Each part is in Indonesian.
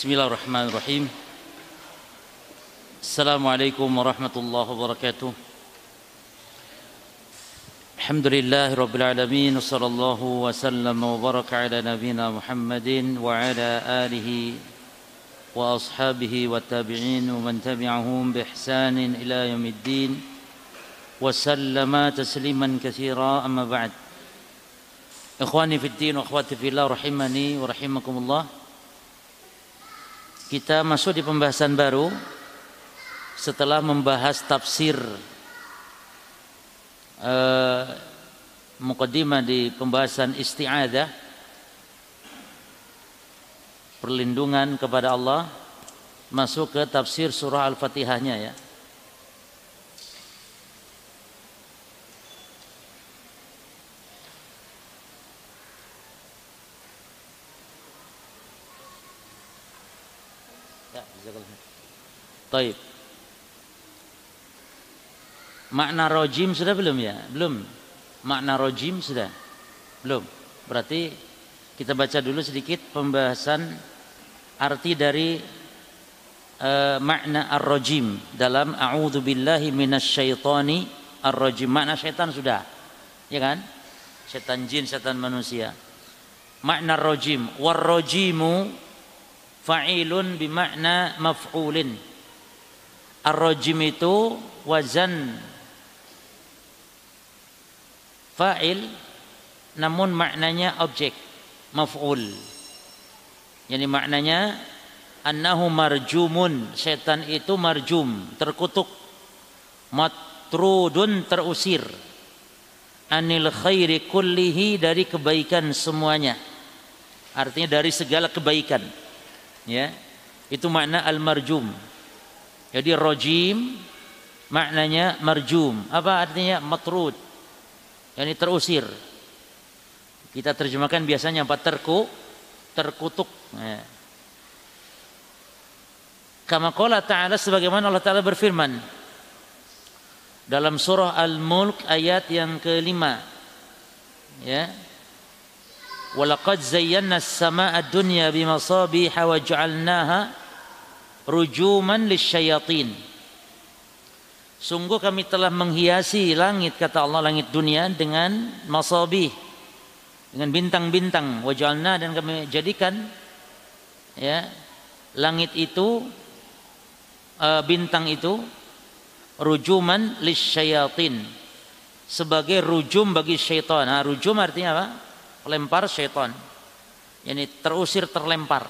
بسم الله الرحمن الرحيم السلام عليكم ورحمة الله وبركاته الحمد لله رب العالمين وصلى الله وسلم وبارك على نبينا محمد وعلى آله وأصحابه والتابعين ومن تبعهم بإحسان إلى يوم الدين وسلم تسليما كثيرا أما بعد إخواني في الدين وأخواتي في الله رحمني ورحمكم الله Kita masuk di pembahasan baru setelah membahas tafsir uh, di pembahasan isti'adah perlindungan kepada Allah masuk ke tafsir surah Al-Fatihahnya ya. Taib. Makna rojim sudah belum ya? Belum. Makna rojim sudah? Belum. Berarti kita baca dulu sedikit pembahasan arti dari uh, makna ar-rojim dalam a'udzu billahi minasyaitani ar-rojim. Makna syaitan sudah. Ya kan? Setan jin, setan manusia. Makna rojim. War-rojimu fa'ilun bimakna maf'ulin Ar-rajim itu wazan fa'il namun maknanya objek maf'ul. Yani maknanya annahu marjumun, setan itu marjum, terkutuk. Matrudun terusir. Anil khairi kullihi dari kebaikan semuanya. Artinya dari segala kebaikan. Ya. Itu makna al-marjum. Jadi rojim maknanya marjum. Apa artinya matrud? Yani terusir. Kita terjemahkan biasanya apa? Terku, terkutuk. Ya. Kama qala ta'ala sebagaimana Allah Ta'ala berfirman dalam surah Al-Mulk ayat yang kelima. Ya. Walaqad zayyana as-samaa'a ad-dunya bimasabiha wa ja'alnaha rujuman lisyayatin. Sungguh kami telah menghiasi langit kata Allah langit dunia dengan masabih dengan bintang-bintang wajalna dan kami jadikan ya langit itu uh, bintang itu rujuman lisyayatin sebagai rujum bagi syaitan. Nah, rujum artinya apa? Lempar syaitan. Yani terusir terlempar.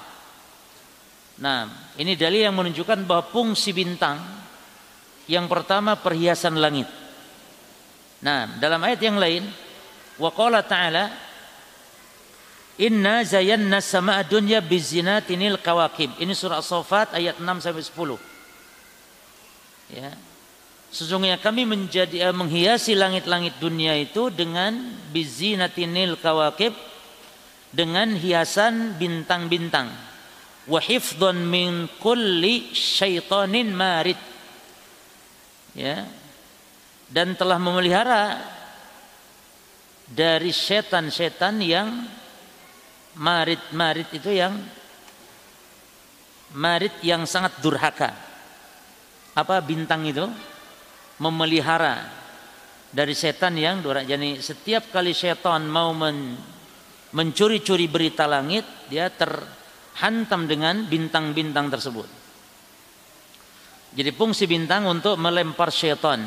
Nah, ini dalil yang menunjukkan bahwa fungsi bintang yang pertama perhiasan langit. Nah, dalam ayat yang lain, wa qala ta'ala Inna zayanna sama'a dunya bizinatinil kawakib. Ini surah As-Saffat ayat 6 sampai 10. Ya. Sesungguhnya kami menjadi uh, menghiasi langit-langit dunia itu dengan bizinatinil kawakib dengan hiasan bintang-bintang wa hifdhan min kulli syaitanin marid. Ya. Dan telah memelihara dari setan-setan yang marid-marid itu yang marid yang sangat durhaka. Apa bintang itu? Memelihara dari setan yang durhaka. Jadi setiap kali setan mau men, mencuri-curi berita langit dia ter hantam dengan bintang-bintang tersebut. Jadi fungsi bintang untuk melempar syaitan.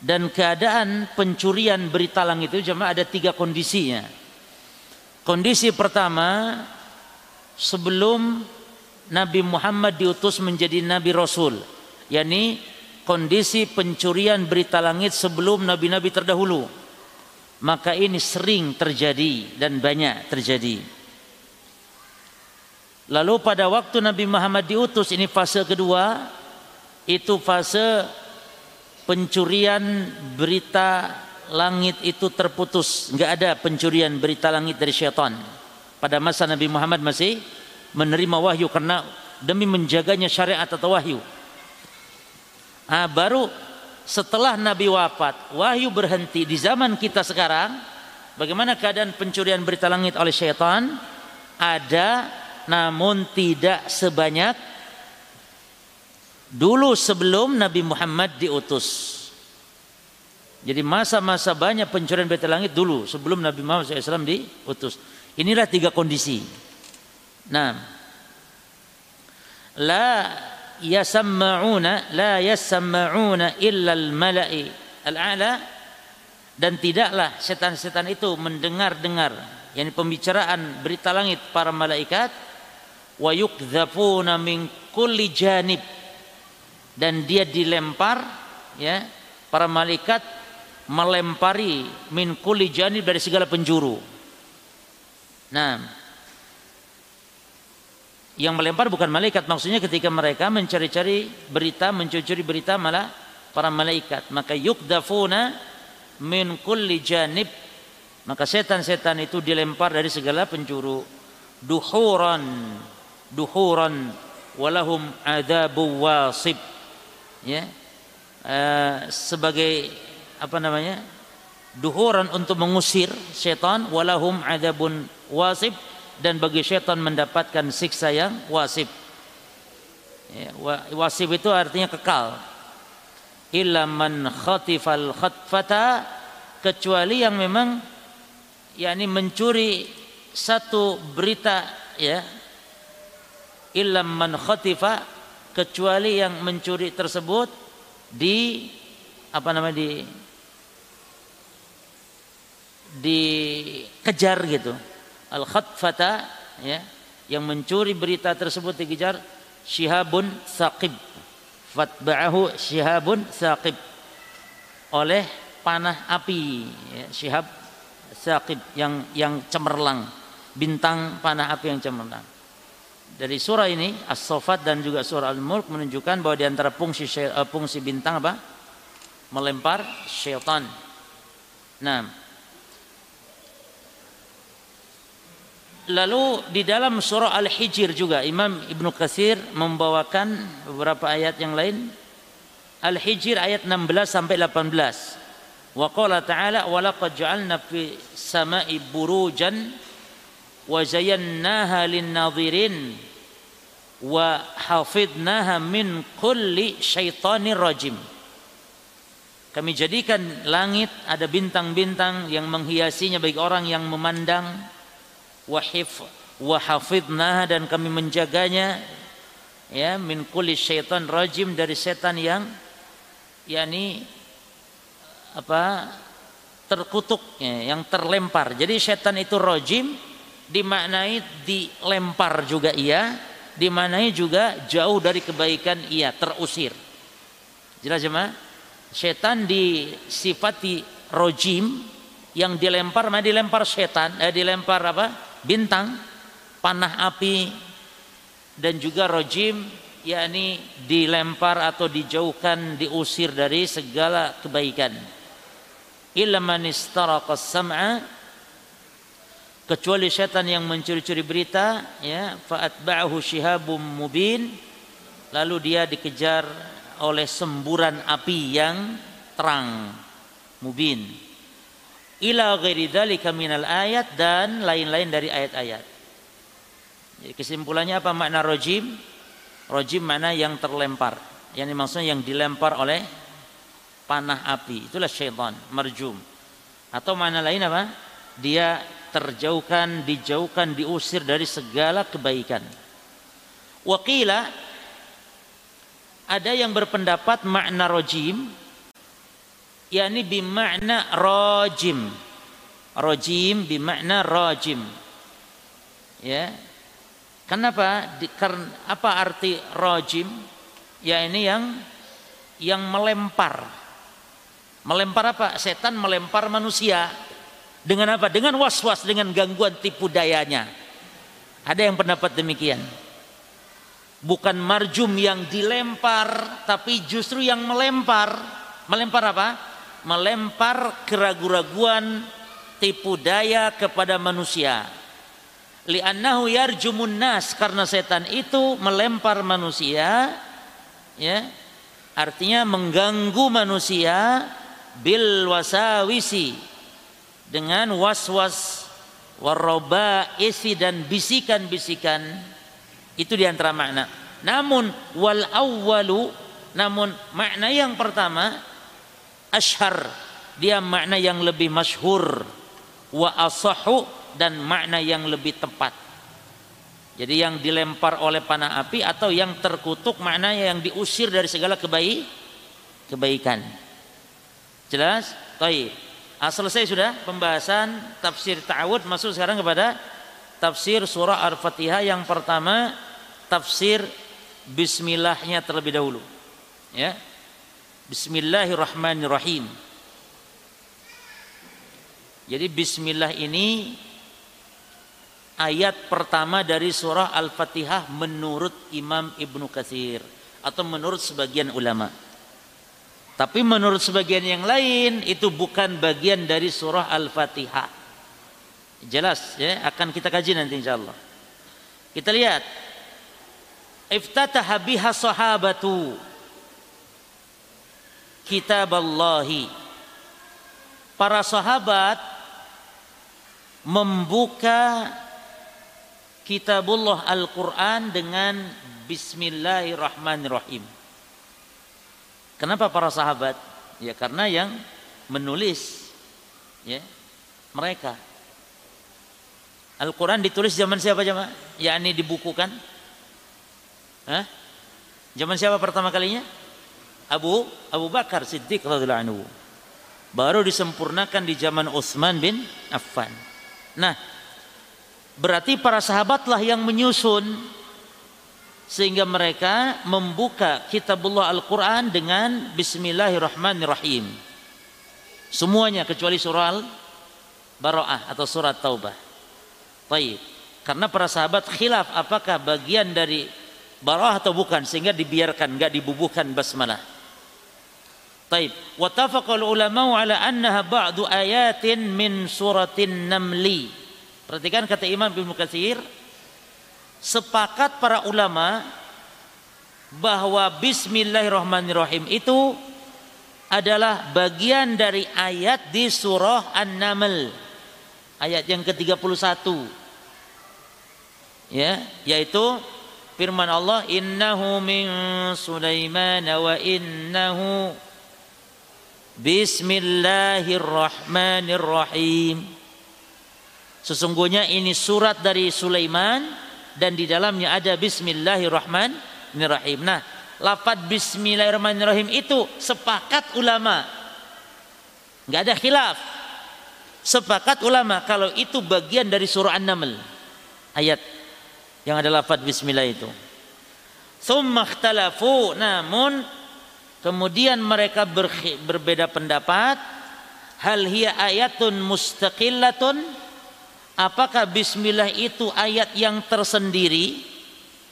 Dan keadaan pencurian berita langit itu cuma ada tiga kondisinya. Kondisi pertama sebelum Nabi Muhammad diutus menjadi Nabi Rasul. yakni kondisi pencurian berita langit sebelum nabi-nabi terdahulu. Maka ini sering terjadi dan banyak terjadi. Lalu pada waktu Nabi Muhammad diutus ini fase kedua itu fase pencurian berita langit itu terputus, enggak ada pencurian berita langit dari syaitan. Pada masa Nabi Muhammad masih menerima wahyu karena demi menjaganya syariat atau wahyu. Ah, baru setelah Nabi wafat, wahyu berhenti di zaman kita sekarang. Bagaimana keadaan pencurian berita langit oleh syaitan? Ada namun tidak sebanyak dulu sebelum Nabi Muhammad diutus. Jadi masa-masa banyak pencurian baitul langit dulu sebelum Nabi Muhammad SAW diutus. Inilah tiga kondisi. Nah, la yasamma'una la yasamma'una illa al-mala'i al-a'la dan tidaklah setan-setan itu mendengar-dengar yakni pembicaraan berita langit para malaikat wa yukdzafuna min kulli janib dan dia dilempar ya para malaikat melempari min kulli janib dari segala penjuru. Nah, yang melempar bukan malaikat maksudnya ketika mereka mencari-cari berita, mencuri berita malah para malaikat. Maka yukdafuna min kulli janib maka setan-setan itu dilempar dari segala penjuru duhuran duhuran walahum adabu wasib. Ya. Uh, sebagai apa namanya duhuran untuk mengusir setan walahum adabun wasib dan bagi setan mendapatkan siksa yang wasib. Ya, wasib itu artinya kekal. Illa man khatifal khatfata kecuali yang memang yakni mencuri satu berita ya illa man khatifa kecuali yang mencuri tersebut di apa namanya di dikejar gitu. Al khatfata ya yang mencuri berita tersebut dikejar syihabun saqib. Fatba'ahu syihabun saqib. Oleh panah api ya, syihab saqib yang yang cemerlang. Bintang panah api yang cemerlang dari surah ini as-sofat dan juga surah al-mulk menunjukkan bahwa di antara fungsi fungsi bintang apa melempar syaitan nah Lalu di dalam surah Al-Hijr juga Imam Ibnu Katsir membawakan beberapa ayat yang lain. Al-Hijr ayat 16 sampai 18. Wa qala ta'ala wa laqad ja'alna fi sama'i burujan wa zayyannaha lin-nadhirin wa hafidnaha min kulli. Kami jadikan langit ada bintang-bintang yang menghiasinya bagi orang yang memandang wahif wahafidna dan kami menjaganya ya min kulli syaitan rajim dari setan yang yakni apa terkutuk ya, yang terlempar. Jadi setan itu rajim dimaknai dilempar juga ia, dimaknai juga jauh dari kebaikan ia, terusir. Jelas jemaah? Setan disifati rojim yang dilempar, mana dilempar setan, eh, dilempar apa? bintang, panah api dan juga rojim yakni dilempar atau dijauhkan diusir dari segala kebaikan illa man sam'a kecuali setan yang mencuri-curi berita ya fa'atba'ahu shihabum mubin lalu dia dikejar oleh semburan api yang terang mubin ila ghairi dzalika minal ayat dan lain-lain dari ayat-ayat. Kesimpulannya apa makna rojim? Rojim mana yang terlempar. Yang maksudnya yang dilempar oleh panah api. Itulah syaitan, marjum. Atau mana lain apa? Dia terjauhkan, dijauhkan, diusir dari segala kebaikan. Wakila ada yang berpendapat makna rojim yakni bimakna rajim rajim bimakna rajim ya. Kenapa? Di, karena apa arti rajim ya ini yang yang melempar. Melempar apa? Setan melempar manusia dengan apa? Dengan was-was dengan gangguan tipu dayanya. Ada yang pendapat demikian? Bukan marjum yang dilempar tapi justru yang melempar. Melempar apa? Melempar keraguan-raguan tipu daya kepada manusia. Li'annahu yarjumun nas karena setan itu melempar manusia ya. Artinya mengganggu manusia bil wasawisi dengan was-was isi dan bisikan-bisikan itu di antara makna. Namun wal awwalu namun makna yang pertama ashar dia makna yang lebih masyhur wa asahu dan makna yang lebih tepat. Jadi yang dilempar oleh panah api atau yang terkutuk maknanya yang diusir dari segala kebaik kebaikan. Jelas? Baik. Ah, selesai sudah pembahasan tafsir ta'awud masuk sekarang kepada tafsir surah Al-Fatihah yang pertama tafsir bismillahnya terlebih dahulu. Ya. Bismillahirrahmanirrahim. Jadi bismillah ini ayat pertama dari surah Al-Fatihah menurut Imam Ibnu Katsir atau menurut sebagian ulama. Tapi menurut sebagian yang lain itu bukan bagian dari surah Al-Fatihah. Jelas ya, akan kita kaji nanti insyaallah. Kita lihat. Iftataha biha sahabatu kitab Allahi. Para sahabat membuka kitabullah Al-Quran dengan Bismillahirrahmanirrahim. Kenapa para sahabat? Ya karena yang menulis ya mereka. Al-Quran ditulis zaman siapa jemaah? Yakni dibukukan. Hah? Zaman siapa pertama kalinya? Abu Abu Bakar Siddiq radhiyallahu anhu. Baru disempurnakan di zaman Utsman bin Affan. Nah, berarti para sahabatlah yang menyusun sehingga mereka membuka kitabullah Al-Quran dengan Bismillahirrahmanirrahim semuanya kecuali surah Al-Bara'ah atau surat Taubah Baik. karena para sahabat khilaf apakah bagian dari Bara'ah atau bukan sehingga dibiarkan enggak dibubuhkan basmalah Taib. Wattafaqal ulama ala annaha ba'du ayatin min suratin namli. Perhatikan kata Imam Ibnu Katsir, sepakat para ulama bahwa bismillahirrahmanirrahim itu adalah bagian dari ayat di surah An-Naml. Ayat yang ke-31. Ya yaitu firman Allah innahu min Sulaiman wa innahu Bismillahirrahmanirrahim. Sesungguhnya ini surat dari Sulaiman dan di dalamnya ada bismillahirrahmanirrahim. Nah, lafaz bismillahirrahmanirrahim itu sepakat ulama. Enggak ada khilaf. Sepakat ulama kalau itu bagian dari surah An-Naml. Ayat yang ada lafaz bismillah itu. Ikhtalafu namun kemudian mereka berbeda pendapat hal hiya ayatun mustaqillatun apakah bismillah itu ayat yang tersendiri?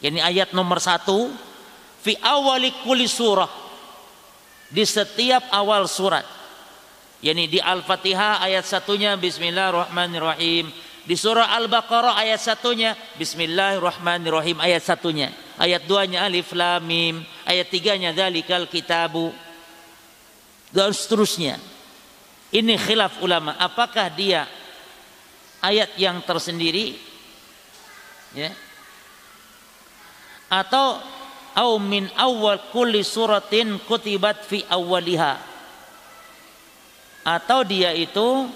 Ini ayat nomor satu. Fi awali kulli surah. Di setiap awal surat. Yakni di Al-Fatihah ayat satunya Bismillahirrahmanirrahim. Di surah Al-Baqarah ayat satunya Bismillahirrahmanirrahim ayat satunya. Ayat duanya Alif Lam Mim. Ayat tiganya Dzalikal Kitabu. Dan seterusnya. Ini khilaf ulama. Apakah dia ayat yang tersendiri ya. Atau au min awal kulli suratin kutibat fi awwaliha. Atau dia itu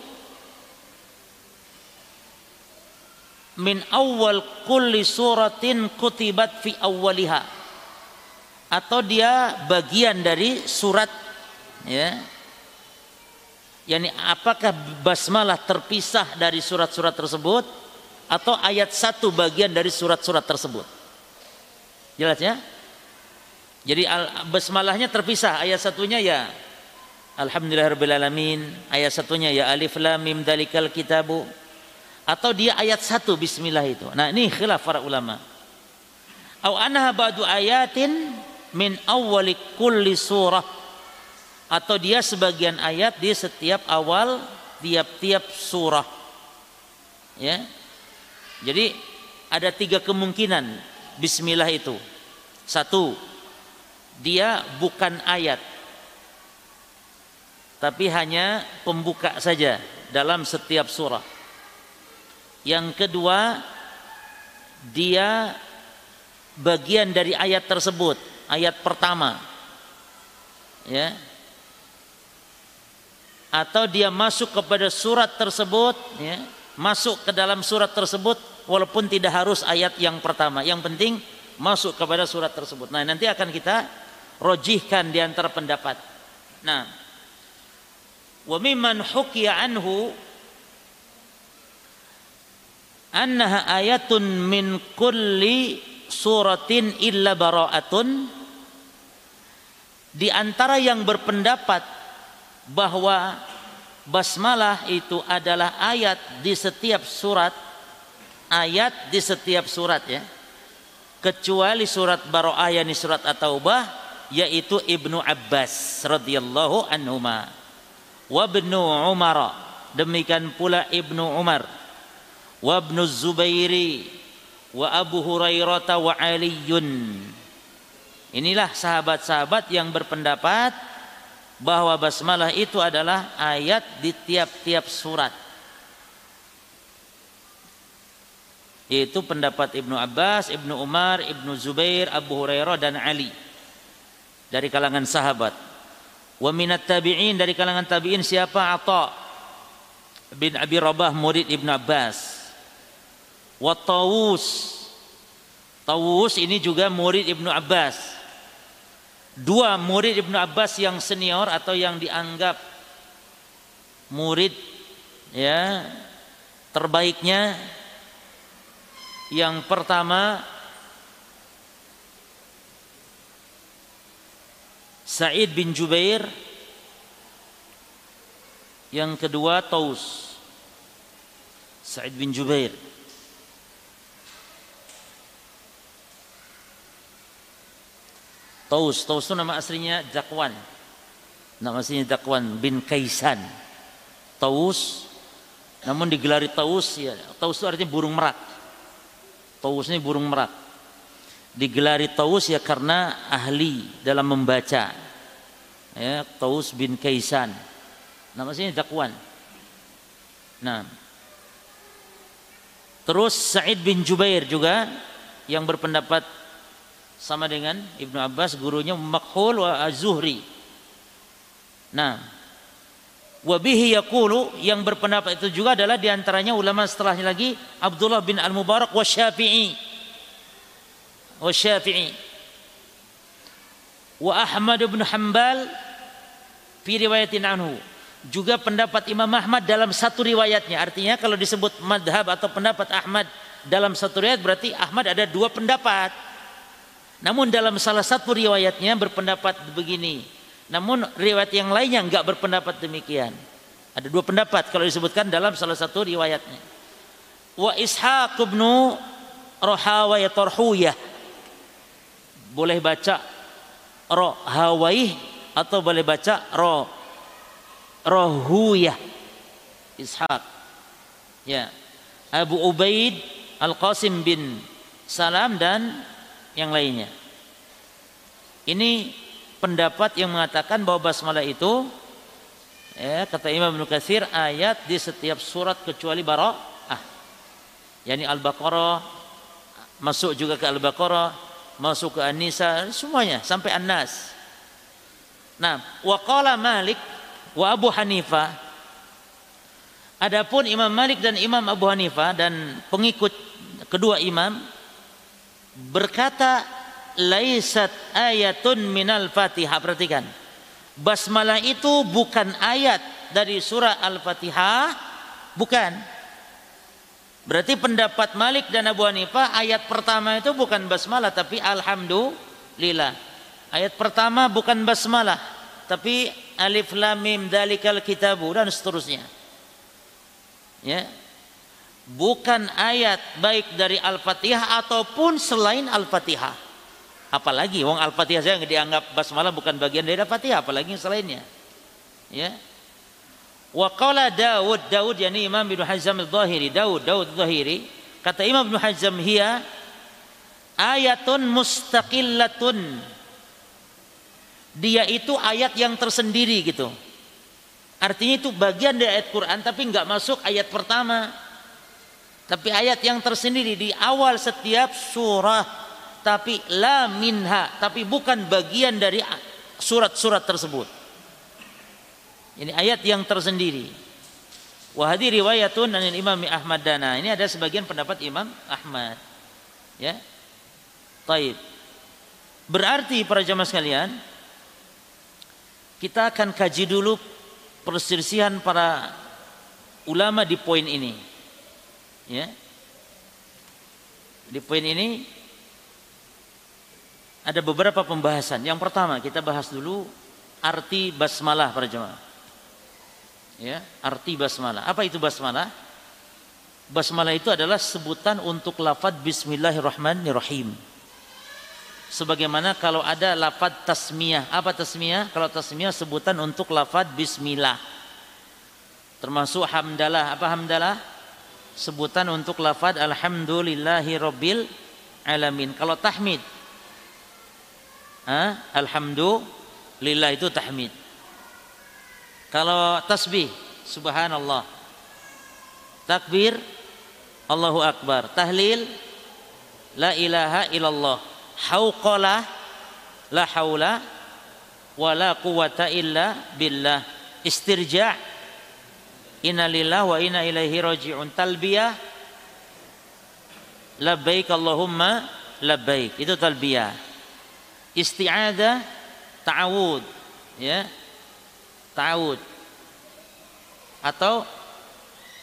min awal kulli suratin kutibat fi awwaliha. Atau dia bagian dari surat ya yakni apakah basmalah terpisah dari surat-surat tersebut atau ayat satu bagian dari surat-surat tersebut? Jelas ya? Jadi basmalahnya terpisah. Ayat satunya ya Alhamdulillahirrahmanirrahim ayat satunya ya alif lam mim dalikal kitabu. Atau dia ayat satu bismillah itu. Nah ini khilaf para ulama. Au anha ba'du ayatin min awwali kulli surah atau dia sebagian ayat di setiap awal tiap-tiap surah. Ya. Jadi ada tiga kemungkinan bismillah itu. Satu, dia bukan ayat. Tapi hanya pembuka saja dalam setiap surah. Yang kedua, dia bagian dari ayat tersebut, ayat pertama. Ya. Atau dia masuk kepada surat tersebut, ya, masuk ke dalam surat tersebut walaupun tidak harus ayat yang pertama. Yang penting masuk kepada surat tersebut. Nah, nanti akan kita rojihkan di antara pendapat. Nah, wa mimman hukiya anhu annaha ayatun min kulli suratin illa bara'atun di antara yang berpendapat bahwa basmalah itu adalah ayat di setiap surat ayat di setiap surat ya. Kecuali surat Baro'ah yakni surat At-Taubah yaitu Ibnu Abbas radhiyallahu anhuma. Wa Ibnu Umar demikian pula Ibnu Umar. Wa Ibnu Zubairi wa Abu Hurairah wa Aliyun. Inilah sahabat-sahabat yang berpendapat bahwa basmalah itu adalah ayat di tiap-tiap surat. Yaitu pendapat Ibnu Abbas, Ibnu Umar, Ibnu Zubair, Abu Hurairah dan Ali. Dari kalangan sahabat. Wa minat tabi'in dari kalangan tabi'in siapa? Atha bin Abi Rabah murid Ibnu Abbas. Wa Tawus. Tawus ini juga murid Ibnu Abbas dua murid Ibnu Abbas yang senior atau yang dianggap murid ya terbaiknya. Yang pertama Sa'id bin Jubair. Yang kedua Taus. Sa'id bin Jubair Taus, Taus itu nama aslinya Jakwan. Nama aslinya Jakwan bin Kaisan. Taus, namun digelari Taus ya. Taus itu artinya burung merak. Taus ini burung merak. Digelari Taus ya karena ahli dalam membaca. Ya, Taus bin Kaisan. Nama aslinya Jakwan. Nah, terus Sa'id bin Jubair juga yang berpendapat sama dengan Ibnu Abbas gurunya Makhul wa Az-Zuhri. Nah, wabihi yaqulu yang berpendapat itu juga adalah di antaranya ulama setelahnya lagi Abdullah bin Al-Mubarak wa Syafi'i. Wa Syafi'i. Wa Ahmad bin Hanbal fi riwayatin anhu. Juga pendapat Imam Ahmad dalam satu riwayatnya. Artinya kalau disebut madhab atau pendapat Ahmad dalam satu riwayat berarti Ahmad ada dua pendapat namun dalam salah satu riwayatnya berpendapat begini. Namun riwayat yang lainnya enggak berpendapat demikian. Ada dua pendapat kalau disebutkan dalam salah satu riwayatnya. Wa Ishaq Rahawayah Tarhuyah. Boleh baca Rahawayh atau boleh baca Roh Rohuyah. Ishaq. Ya. Abu Ubaid Al-Qasim bin Salam dan yang lainnya. Ini pendapat yang mengatakan bahwa basmalah itu ya, kata Imam Ibnu Katsir ayat di setiap surat kecuali Bara'ah. Yani Al-Baqarah masuk juga ke Al-Baqarah, masuk ke An-Nisa, semuanya sampai An-Nas. Nah, wa qala Malik wa Abu Hanifah Adapun Imam Malik dan Imam Abu Hanifah dan pengikut kedua imam berkata laisat ayatun minal fatihah. Perhatikan. Basmalah itu bukan ayat dari surah al-fatihah. Bukan. Berarti pendapat Malik dan Abu Hanifah ayat pertama itu bukan basmalah tapi alhamdulillah. Ayat pertama bukan basmalah tapi alif lam mim dalikal kitabu dan seterusnya. Ya bukan ayat baik dari Al-Fatihah ataupun selain Al-Fatihah. Apalagi wong Al-Fatihah saya dianggap basmalah bukan bagian dari Al-Fatihah, apalagi yang selainnya. Ya. Wa qala Daud, Daud yakni Imam Ibnu Hazm Al-Zahiri, Daud, Daud Al-Zahiri, kata Imam Ibnu Hazm hiya ayatun mustaqillatun. Dia itu ayat yang tersendiri gitu. Artinya itu bagian dari ayat Quran tapi enggak masuk ayat pertama Tapi ayat yang tersendiri di awal setiap surah tapi la minha tapi bukan bagian dari surat-surat tersebut. Ini ayat yang tersendiri. Wahadi riwayatun dari Imam Ahmad Dana. Ini ada sebagian pendapat Imam Ahmad. Ya. Taib. Berarti para jamaah sekalian, kita akan kaji dulu perselisihan para ulama di poin ini ya di poin ini ada beberapa pembahasan. Yang pertama kita bahas dulu arti basmalah para jemaah. Ya, arti basmalah. Apa itu basmalah? Basmalah itu adalah sebutan untuk lafaz bismillahirrahmanirrahim. Sebagaimana kalau ada lafaz tasmiyah. Apa tasmiyah? Kalau tasmiyah sebutan untuk lafaz bismillah. Termasuk hamdalah. Apa hamdalah? Sebutan untuk lafad alhamdulillahi rabbil alamin. Kalau tahmid ha? alhamdulillah itu tahmid. Kalau tasbih subhanallah. Takbir Allahu akbar. Tahlil la ilaha illallah. Hauqalah la haula wala quwata illa billah. Istirja' Innalillah wa inna ilaihi raji'un. Talbiyah labbaik Allahumma labbaik. Itu talbiyah. Isti'adah ta'awud ya. Ta'awud. Atau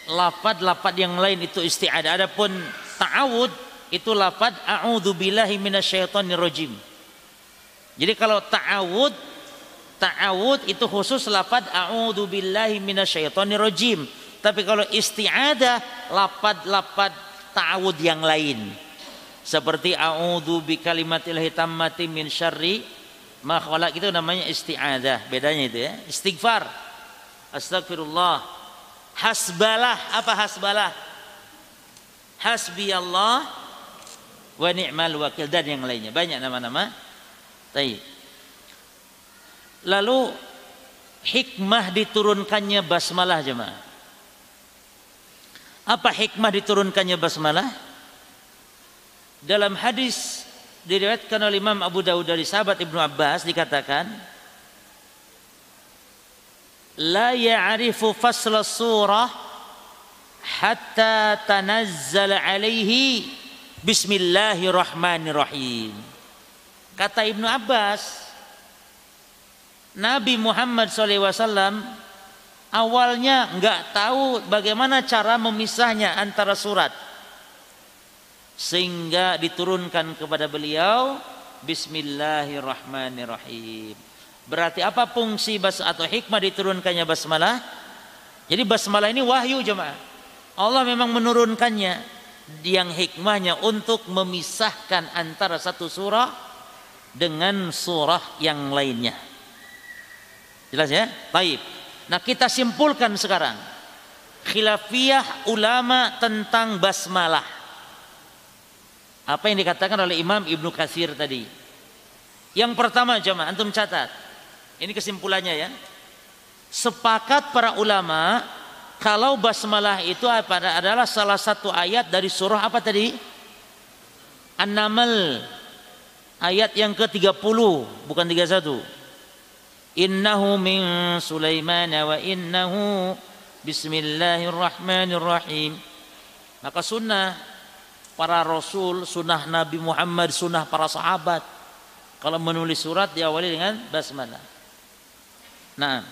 lafad-lafad yang lain itu isti'adah. Adapun ta'awud itu lafad a'udzu billahi minasyaitonir rajim. Jadi kalau ta'awud Ta'awud itu khusus lafad a'udzu billahi minasyaitonir rajim. Tapi kalau isti'adah lafad-lafad ta'awud yang lain. Seperti a'udzu bi tammati min syarri ma itu namanya isti'adah. Bedanya itu ya. Istighfar. Astagfirullah. Hasbalah. Apa hasbalah? Hasbi Allah wa ni'mal wakil dan yang lainnya. Banyak nama-nama. Tayyib. Lalu hikmah diturunkannya basmalah jemaah. Apa hikmah diturunkannya basmalah? Dalam hadis diriwayatkan oleh Imam Abu Dawud dari sahabat Ibnu Abbas dikatakan la ya'rifu fasla surah hatta tanazzal alaihi bismillahirrahmanirrahim. Kata Ibnu Abbas, Nabi Muhammad SAW awalnya nggak tahu bagaimana cara memisahnya antara surat sehingga diturunkan kepada beliau Bismillahirrahmanirrahim. Berarti apa fungsi bas atau hikmah diturunkannya basmalah? Jadi basmalah ini wahyu jemaah. Allah memang menurunkannya yang hikmahnya untuk memisahkan antara satu surah dengan surah yang lainnya. Jelas ya? Baik. Nah kita simpulkan sekarang. Khilafiyah ulama tentang basmalah. Apa yang dikatakan oleh Imam Ibnu Katsir tadi. Yang pertama jemaah antum catat. Ini kesimpulannya ya. Sepakat para ulama kalau basmalah itu adalah salah satu ayat dari surah apa tadi? An-Naml ayat yang ke-30 bukan 31. Innahu min Sulaiman wa innahu Bismillahirrahmanirrahim. Maka sunnah para rasul, sunnah Nabi Muhammad, sunnah para sahabat. Kalau menulis surat diawali dengan basmalah. Nah,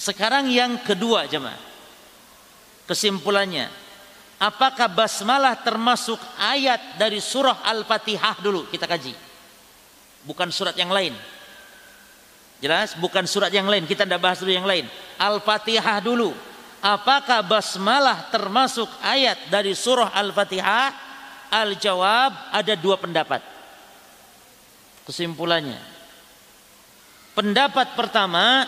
sekarang yang kedua jemaah. Kesimpulannya, apakah basmalah termasuk ayat dari surah Al-Fatihah dulu kita kaji bukan surat yang lain. Jelas? Bukan surat yang lain. Kita tidak bahas dulu yang lain. Al-Fatihah dulu. Apakah basmalah termasuk ayat dari surah Al-Fatihah? Al-jawab ada dua pendapat. Kesimpulannya. Pendapat pertama,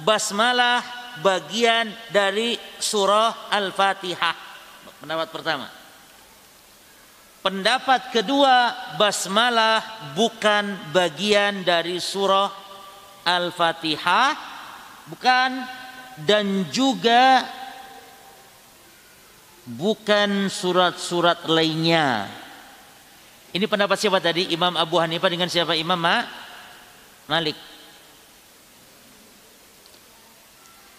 basmalah bagian dari surah Al-Fatihah. Pendapat pertama. Pendapat kedua, basmalah bukan bagian dari surah Al-Fatihah, bukan dan juga bukan surat-surat lainnya. Ini pendapat siapa tadi? Imam Abu Hanifah dengan siapa? Imam Ma? Malik.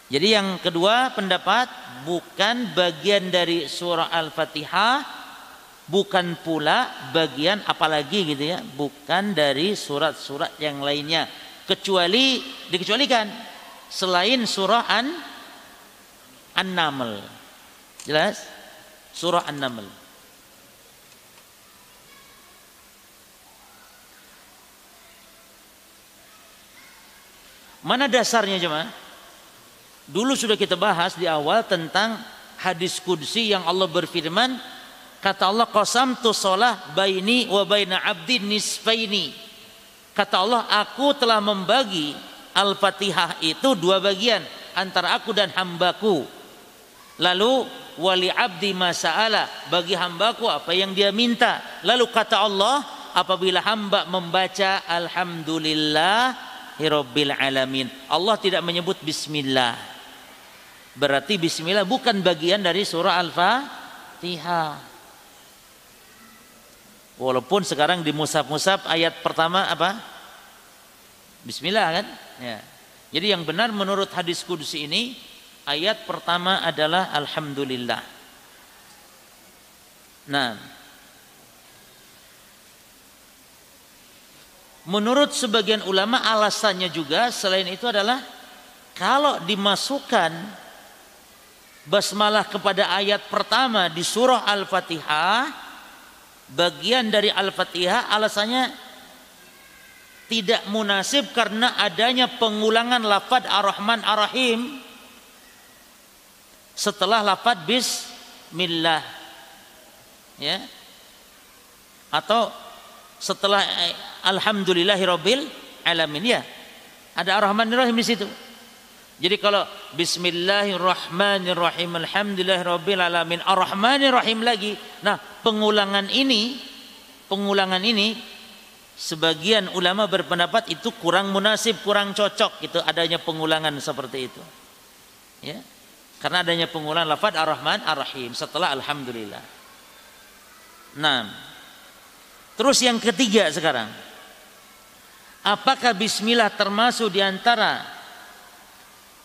Jadi yang kedua pendapat bukan bagian dari surah Al-Fatihah, bukan pula bagian apalagi gitu ya, bukan dari surat-surat yang lainnya kecuali dikecualikan selain surah An An-Naml. Jelas? Surah An-Naml. Mana dasarnya jemaah? Dulu sudah kita bahas di awal tentang hadis kudsi yang Allah berfirman kata Allah qasam tu solah baini wa baina abdi nisfaini. Kata Allah aku telah membagi al-fatihah itu dua bagian antara aku dan hambaku. Lalu wali abdi masalah bagi hambaku apa yang dia minta. Lalu kata Allah apabila hamba membaca alhamdulillah alamin. Allah tidak menyebut bismillah. Berarti bismillah bukan bagian dari surah Al-Fatihah. Walaupun sekarang di musab-musab ayat pertama apa? Bismillah kan? Ya. Jadi yang benar menurut hadis kudus ini ayat pertama adalah alhamdulillah. Nah, menurut sebagian ulama alasannya juga selain itu adalah kalau dimasukkan basmalah kepada ayat pertama di surah Al-Fatihah bagian dari Al-Fatihah alasannya tidak munasib karena adanya pengulangan lafad Ar-Rahman Ar-Rahim setelah lafad bismillah. Ya. Atau setelah eh, alhamdulillahirabbil alamin. Ya. Ada Ar-Rahman Ar-Rahim di situ jadi kalau Bismillahirrahmanirrahim Alhamdulillahirabbil alamin Ar-Rahmanirrahim lagi. Nah, pengulangan ini pengulangan ini sebagian ulama berpendapat itu kurang munasib, kurang cocok itu adanya pengulangan seperti itu. Ya. Karena adanya pengulangan lafaz Ar-Rahman Ar-Rahim setelah alhamdulillah. Nah. Terus yang ketiga sekarang. Apakah bismillah termasuk di antara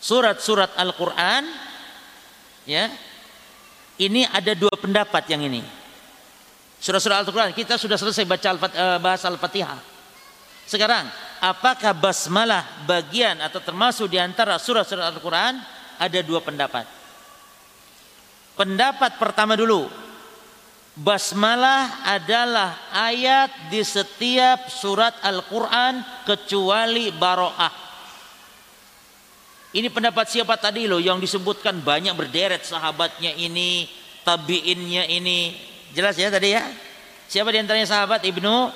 surat-surat Al-Quran ya ini ada dua pendapat yang ini. Surat-surat Al-Quran kita sudah selesai baca al eh, bahas Al-Fatihah. Sekarang apakah basmalah bagian atau termasuk di antara surat-surat Al-Quran ada dua pendapat? Pendapat pertama dulu Basmalah adalah ayat di setiap surat Al-Quran kecuali Baro'ah. Ini pendapat siapa tadi loh yang disebutkan banyak berderet sahabatnya ini, tabiinnya ini. Jelas ya tadi ya? Siapa di antaranya sahabat? Ibnu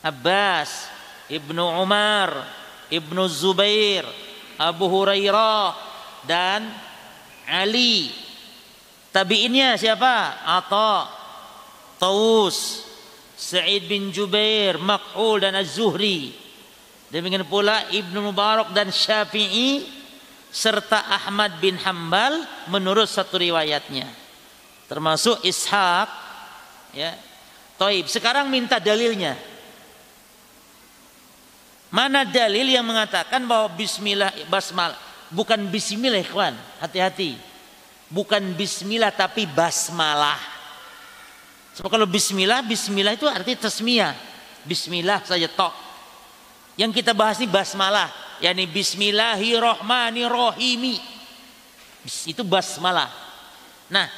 Abbas, Ibnu Umar, Ibnu Zubair, Abu Hurairah dan Ali. Tabiinnya siapa? Atha, Taus, Sa'id bin Jubair, Makhul dan Az-Zuhri. Demikian pula Ibnu Mubarak dan Syafi'i serta Ahmad bin Hambal menurut satu riwayatnya. Termasuk Ishaq ya. Toib sekarang minta dalilnya. Mana dalil yang mengatakan bahwa bismillah basmal bukan bismillah ikhwan hati-hati. Bukan bismillah tapi basmalah. Sebab kalau bismillah bismillah itu arti tasmiyah. Bismillah saja tok. Yang kita bahas ini basmalah yakni bismillahirrahmanirrahim. Itu basmalah. Nah,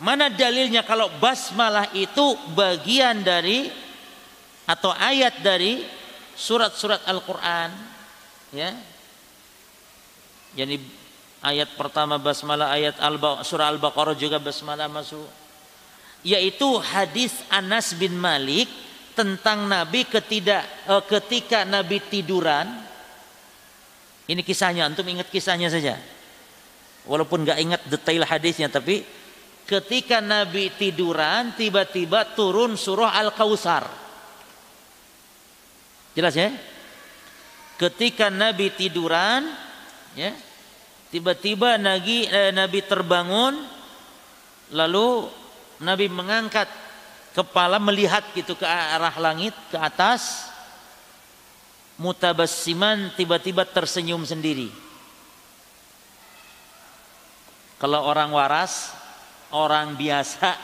mana dalilnya kalau basmalah itu bagian dari atau ayat dari surat-surat Al-Qur'an? Ya. Jadi ayat pertama basmalah ayat Al surah Al-Baqarah juga basmalah masuk. Yaitu hadis Anas bin Malik tentang Nabi ketidak, eh, ketika Nabi tiduran ini kisahnya, antum ingat kisahnya saja. Walaupun nggak ingat detail hadisnya, tapi ketika Nabi tiduran, tiba-tiba turun surah Al-Kausar. Jelas ya? Ketika Nabi tiduran, ya, tiba-tiba Nabi, eh, Nabi terbangun, Lalu Nabi mengangkat kepala melihat gitu ke arah langit ke atas mutabassiman tiba-tiba tersenyum sendiri. Kalau orang waras, orang biasa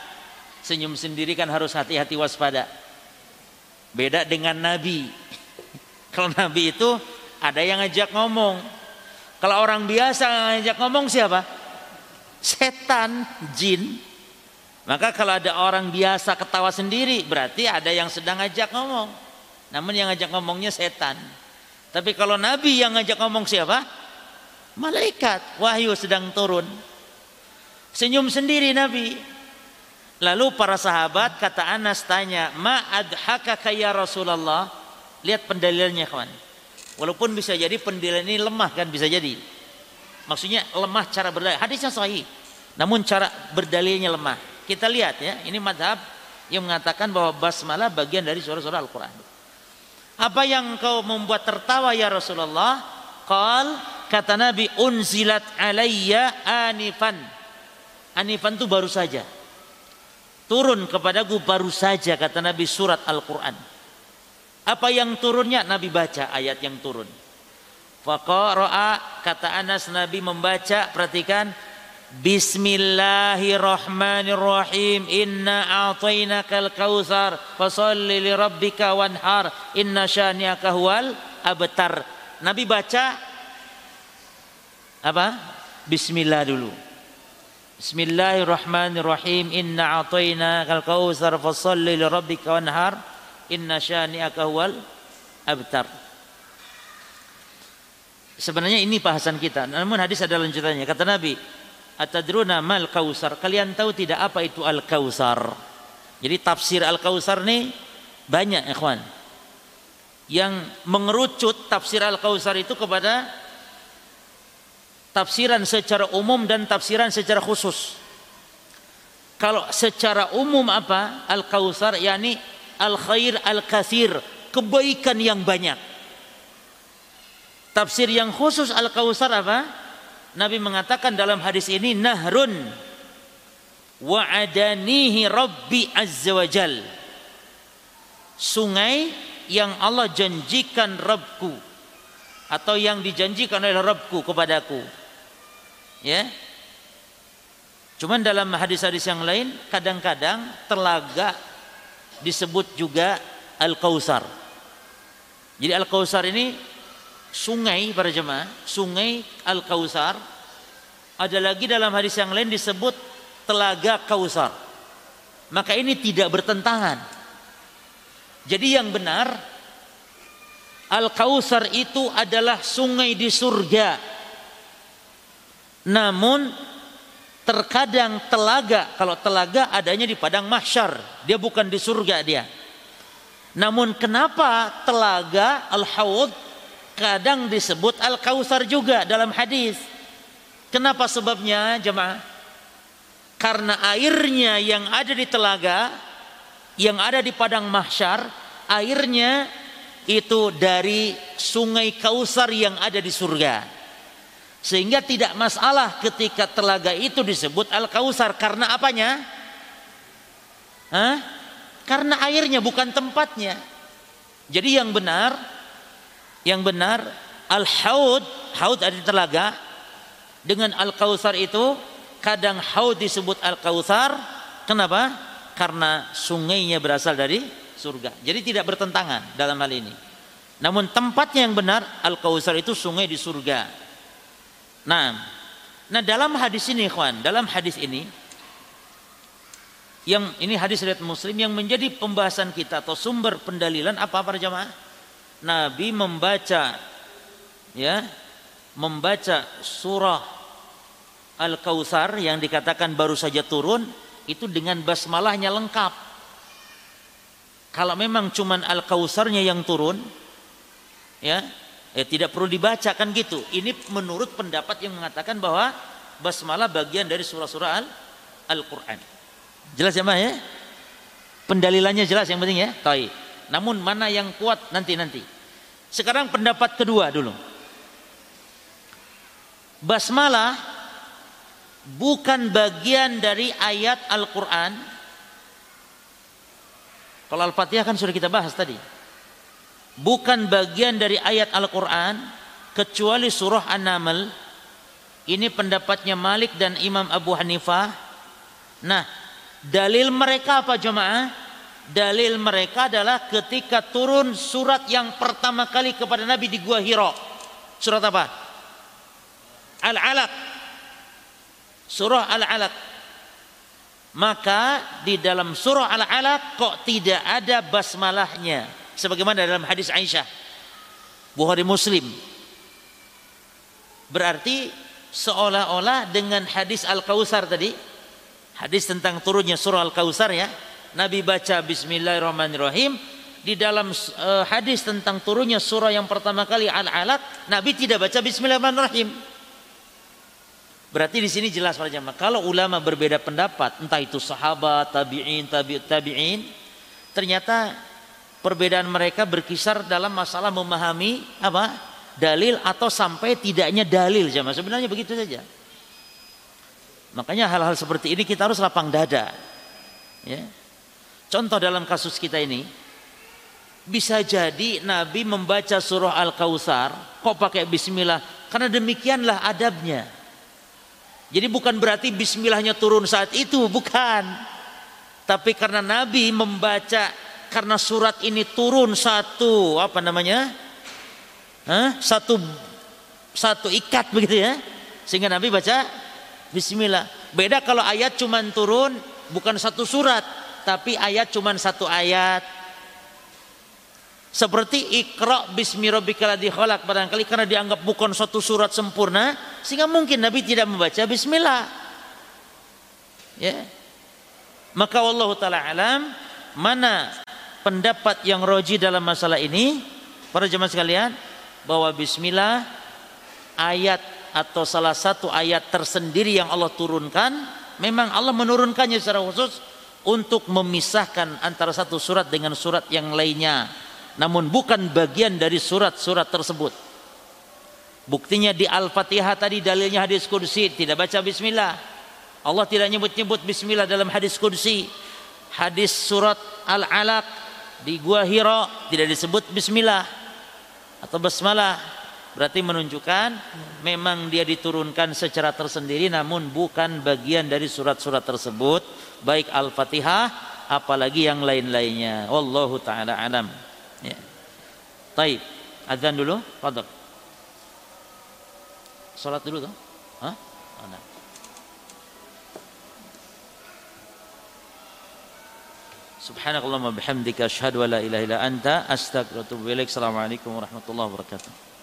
senyum sendiri kan harus hati-hati waspada. Beda dengan Nabi. Kalau Nabi itu ada yang ngajak ngomong. Kalau orang biasa ngajak ngomong siapa? Setan, jin. Maka kalau ada orang biasa ketawa sendiri berarti ada yang sedang ngajak ngomong. Namun yang ngajak ngomongnya setan. Tapi kalau Nabi yang ngajak ngomong siapa? Malaikat. Wahyu sedang turun. Senyum sendiri Nabi. Lalu para sahabat kata Anas tanya, "Ma adhakaka ya Rasulullah?" Lihat pendalilannya kawan. Walaupun bisa jadi pendalilan ini lemah kan bisa jadi. Maksudnya lemah cara berdalil. Hadisnya sahih. Namun cara berdalilnya lemah. Kita lihat ya, ini madhab yang mengatakan bahwa basmalah bagian dari surah-surah Al-Quran. Apa yang kau membuat tertawa ya Rasulullah? Qal kata Nabi unzilat alayya anifan. Anifan itu baru saja. Turun kepadaku baru saja kata Nabi surat Al-Quran. Apa yang turunnya? Nabi baca ayat yang turun. Faqara'a kata Anas Nabi membaca perhatikan Bismillahirrahmanirrahim. Inna a'tainakal kautsar fasalli li rabbika wanhar. Inna syani'aka huwal abtar. Nabi baca apa? Bismillah dulu. Bismillahirrahmanirrahim. Inna a'tainakal kautsar fasalli li rabbika wanhar. Inna syani'aka huwal abtar. Sebenarnya ini bahasan kita. Namun hadis ada lanjutannya. Kata Nabi, Atadruna mal kausar. Kalian tahu tidak apa itu al kausar? Jadi tafsir al kausar ini banyak ikhwan. Yang mengerucut tafsir al kausar itu kepada tafsiran secara umum dan tafsiran secara khusus. Kalau secara umum apa? Al kausar yakni al khair al kathir, kebaikan yang banyak. Tafsir yang khusus al kausar apa? Nabi mengatakan dalam hadis ini nahrun wa'adanihi rabbi azza wajal sungai yang Allah janjikan Rabbku atau yang dijanjikan oleh Rabbku kepadaku. Ya. Cuman dalam hadis-hadis yang lain kadang-kadang telaga disebut juga Al-Kausar. Jadi Al-Kausar ini sungai para jemaah, sungai Al-Kausar. Ada lagi dalam hadis yang lain disebut telaga Kausar. Maka ini tidak bertentangan. Jadi yang benar Al-Kausar itu adalah sungai di surga. Namun terkadang telaga, kalau telaga adanya di padang mahsyar, dia bukan di surga dia. Namun kenapa telaga Al-Hawd kadang disebut Al-Kausar juga dalam hadis. Kenapa sebabnya jemaah? Karena airnya yang ada di telaga, yang ada di padang mahsyar, airnya itu dari sungai Kausar yang ada di surga. Sehingga tidak masalah ketika telaga itu disebut Al-Kausar karena apanya? Hah? Karena airnya bukan tempatnya. Jadi yang benar yang benar al-haud haud ada telaga. Dengan al-kautsar itu kadang haud disebut al-kautsar kenapa? Karena sungainya berasal dari surga. Jadi tidak bertentangan dalam hal ini. Namun tempatnya yang benar al-kautsar itu sungai di surga. Nah nah dalam hadis ini kawan dalam hadis ini yang ini hadis riwayat Muslim yang menjadi pembahasan kita atau sumber pendalilan apa para jamaah Nabi membaca ya membaca surah Al-Kautsar yang dikatakan baru saja turun itu dengan basmalahnya lengkap. Kalau memang cuman Al-Kautsarnya yang turun ya, ya tidak perlu dibaca kan gitu. Ini menurut pendapat yang mengatakan bahwa basmalah bagian dari surah-surah Al-Qur'an. Jelas ya, Mbak ya? Pendalilannya jelas yang penting ya. Taib. Namun mana yang kuat nanti-nanti. Sekarang pendapat kedua dulu. Basmalah bukan bagian dari ayat Al-Quran. Kalau Al-Fatihah kan sudah kita bahas tadi. Bukan bagian dari ayat Al-Quran kecuali surah An-Naml. Ini pendapatnya Malik dan Imam Abu Hanifah. Nah, dalil mereka apa jemaah? Dalil mereka adalah ketika turun surat yang pertama kali kepada Nabi di Gua Hiro. Surat apa? Al-Alaq. Surah Al-Alaq. Maka di dalam surah Al-Alaq kok tidak ada basmalahnya. Sebagaimana dalam hadis Aisyah. Bukhari Muslim. Berarti seolah-olah dengan hadis Al-Kausar tadi. Hadis tentang turunnya surah Al-Kausar ya Nabi baca Bismillahirrahmanirrahim di dalam uh, hadis tentang turunnya surah yang pertama kali Al-Alaq, Nabi tidak baca Bismillahirrahmanirrahim. Berarti di sini jelas para jamaah. Kalau ulama berbeda pendapat, entah itu sahabat, tabi'in, tabi' tabi'in, ternyata perbedaan mereka berkisar dalam masalah memahami apa? dalil atau sampai tidaknya dalil jamaah. Sebenarnya begitu saja. Makanya hal-hal seperti ini kita harus lapang dada. Ya. Contoh dalam kasus kita ini, bisa jadi Nabi membaca surah Al-Kautsar kok pakai bismillah karena demikianlah adabnya. Jadi bukan berarti bismillahnya turun saat itu, bukan. Tapi karena Nabi membaca karena surat ini turun satu apa namanya? Hah? Satu satu ikat begitu ya. Sehingga Nabi baca bismillah. Beda kalau ayat cuma turun bukan satu surat, tapi ayat cuma satu ayat. Seperti Iqra bismi rabbikal khalaq barangkali karena dianggap bukan satu surat sempurna sehingga mungkin Nabi tidak membaca bismillah. Ya. Maka Allah taala alam mana pendapat yang roji dalam masalah ini para jemaah sekalian bahwa bismillah ayat atau salah satu ayat tersendiri yang Allah turunkan memang Allah menurunkannya secara khusus untuk memisahkan antara satu surat dengan surat yang lainnya. Namun bukan bagian dari surat-surat tersebut. Buktinya di Al-Fatihah tadi dalilnya hadis kursi tidak baca bismillah. Allah tidak nyebut-nyebut bismillah dalam hadis kursi hadis surat Al-Alaq di Gua Hira tidak disebut bismillah atau basmalah berarti menunjukkan memang dia diturunkan secara tersendiri namun bukan bagian dari surat-surat tersebut baik Al-Fatihah apalagi yang lain-lainnya. Wallahu taala alam. Ya. Taib. Azan dulu, fadhil. Salat dulu tuh. Hah? Oh, nah. Subhanakallahumma bihamdika asyhadu an la ilaha illa anta astaghfiruka wa atubu ilaik. Assalamualaikum warahmatullahi wabarakatuh.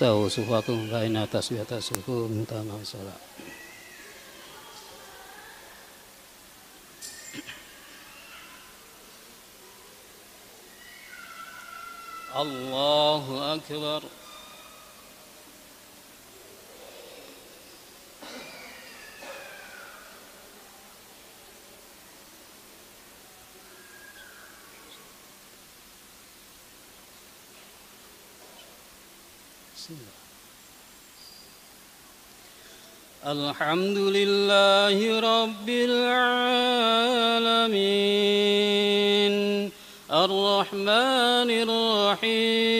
sahu suhu aku sau atas di atas suhu minta maaf salah. Allahu akbar الحمد لله رب العالمين الرحمن الرحيم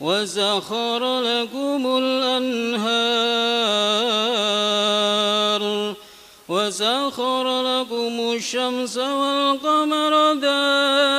وسخر لكم الأنهار وسخر لكم الشمس والقمر دائبين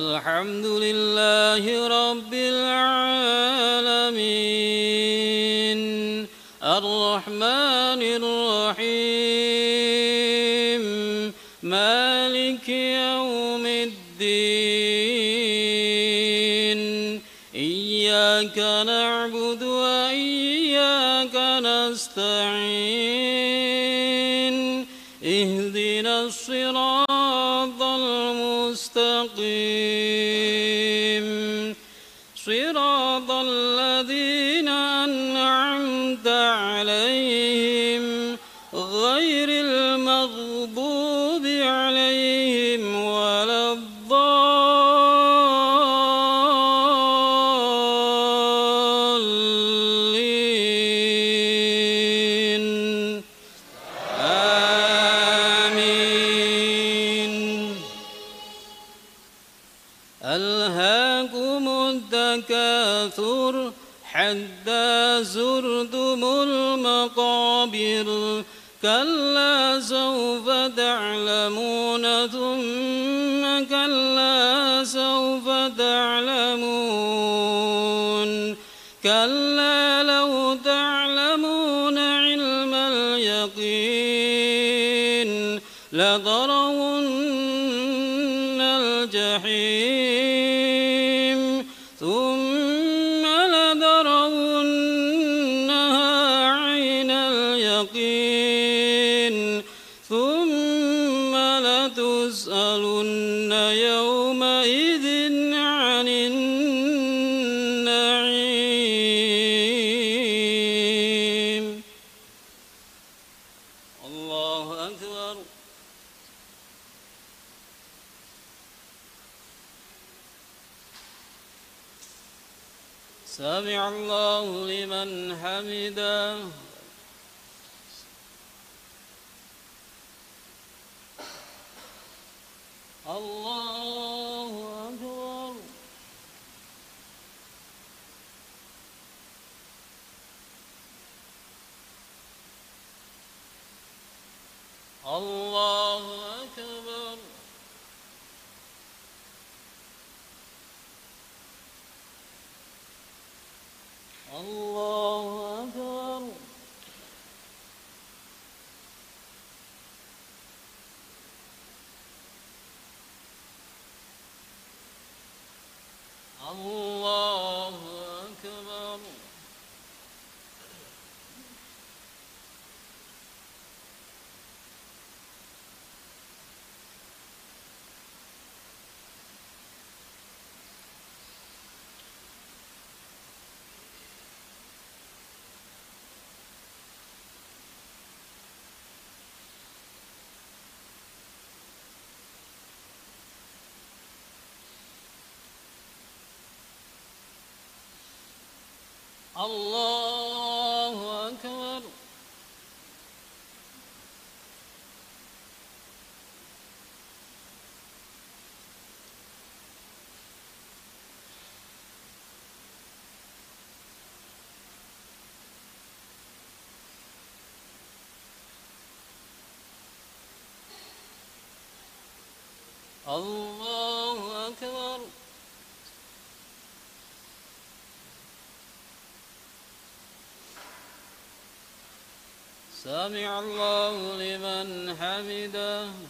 الحمد لله لو تعلمون الله أكبر. سمع الله لمن حمده.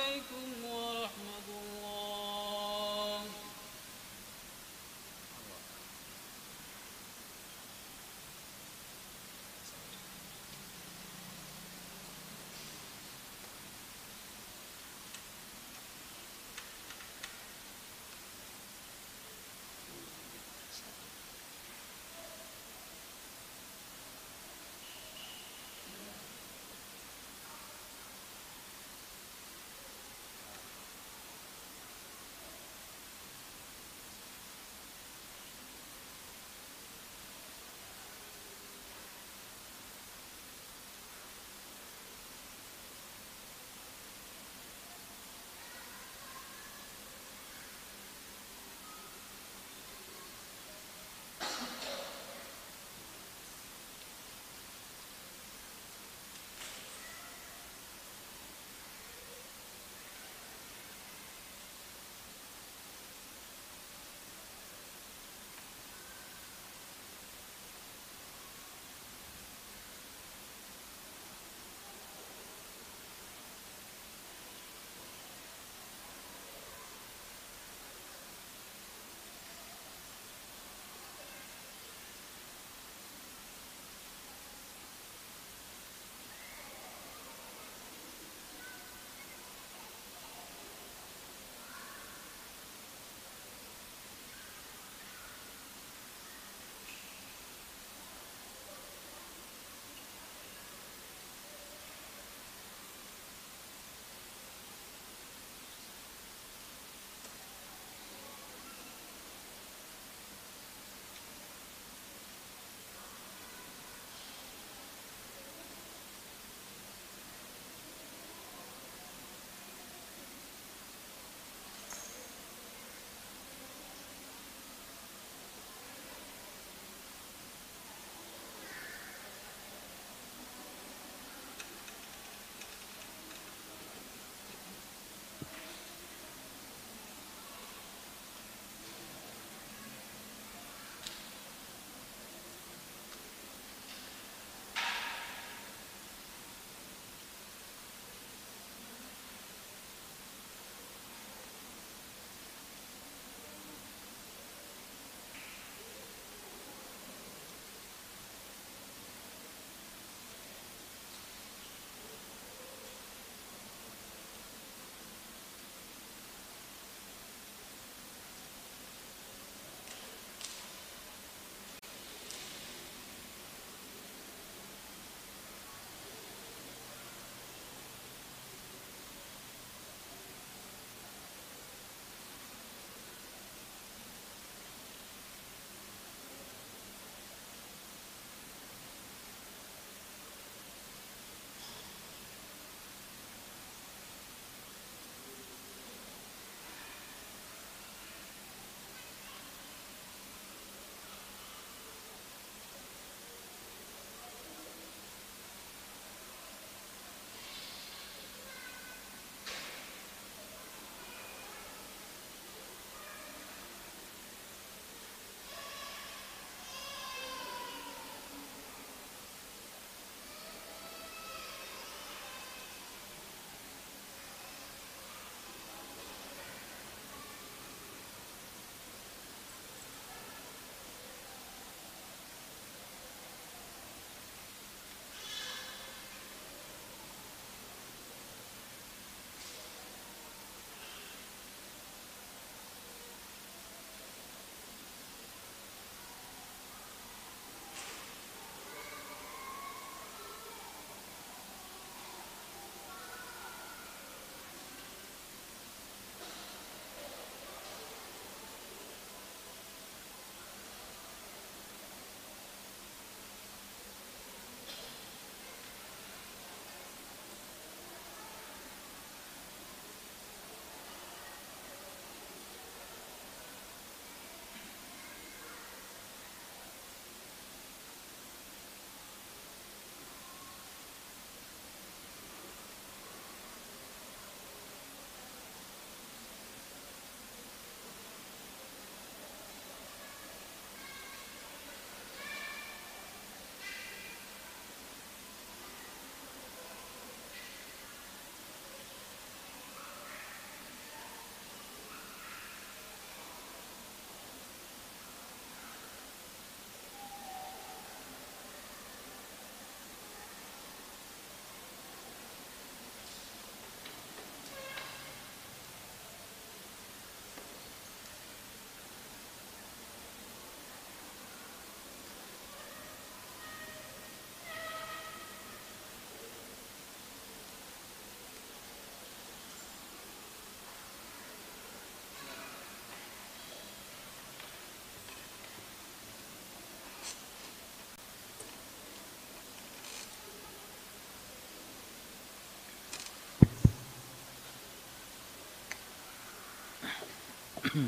Bismillah,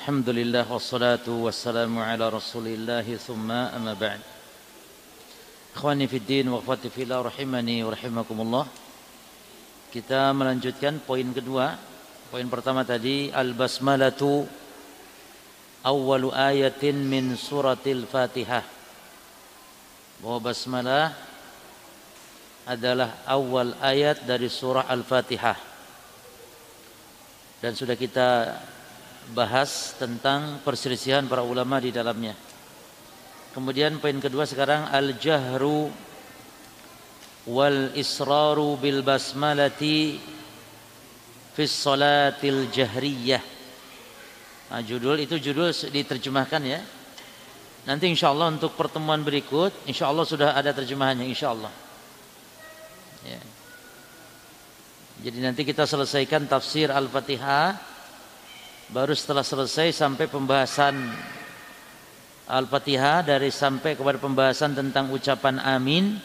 Alhamdulillah wassalatu wassalamu ala Kita melanjutkan poin kedua. Poin pertama tadi Al-Basmalatu Awalu ayatin min suratil Fatihah Bahwa basmalah adalah awal ayat dari surah Al-Fatihah Dan sudah kita bahas tentang perselisihan para ulama di dalamnya. Kemudian poin kedua sekarang al-jahru wal israru bil basmalati fi salatil jahriyah. Nah, judul itu judul diterjemahkan ya. Nanti insya Allah untuk pertemuan berikut insya Allah sudah ada terjemahannya insya Allah. Ya. Jadi nanti kita selesaikan tafsir Al-Fatihah baru setelah selesai sampai pembahasan Al-Fatihah dari sampai kepada pembahasan tentang ucapan amin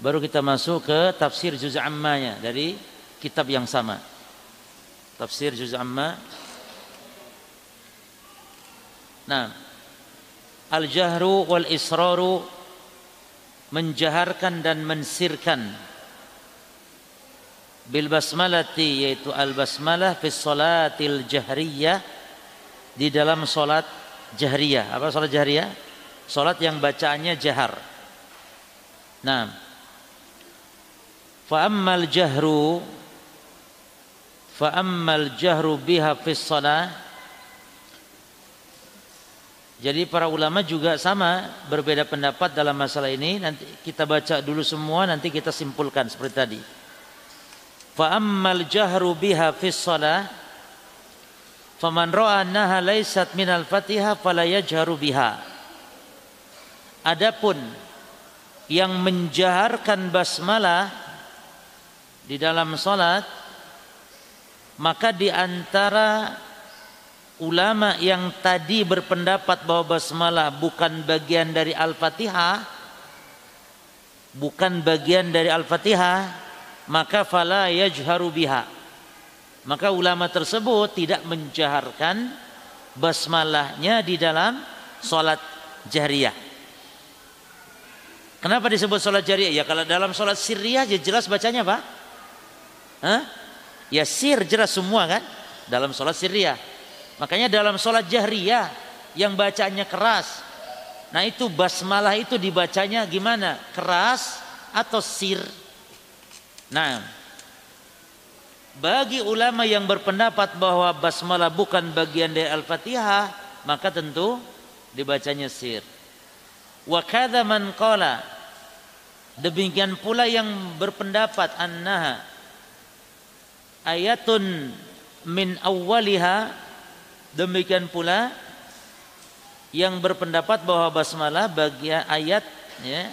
baru kita masuk ke tafsir juz ammanya dari kitab yang sama tafsir juz amma nah al-jahru wal israru menjaharkan dan mensirkan bil basmalati yaitu al basmalah fi salatil jahriyah di dalam salat jahriyah. Apa salat jahriyah? Salat yang bacaannya jahar. Nah, fa ammal jahru fa ammal jahru biha fi salat jadi para ulama juga sama berbeda pendapat dalam masalah ini. Nanti kita baca dulu semua nanti kita simpulkan seperti tadi. Fa jahru biha fi shalah faman ra'a annaha laysat minal Fatihah biha. Adapun yang menjaharkan basmalah di dalam salat maka di antara ulama yang tadi berpendapat bahwa basmalah bukan bagian dari Al-Fatihah bukan bagian dari Al-Fatihah maka fala yajharu biha. Maka ulama tersebut tidak menjaharkan basmalahnya di dalam salat jariyah kenapa disebut salat jariyah ya kalau dalam salat sirriyah ya jelas bacanya apa Hah? ya sir jelas semua kan? Dalam salat sirriyah makanya dalam salat jahriyah yang bacanya keras. Nah itu basmalah itu dibacanya gimana? Keras atau sir? Nah, bagi ulama yang berpendapat bahwa basmalah bukan bagian dari Al-Fatihah, maka tentu dibacanya sir. Wa kadza man qala. Demikian pula yang berpendapat annaha. Ayatun min awwaliha demikian pula yang berpendapat bahwa basmalah bagian ayat ya,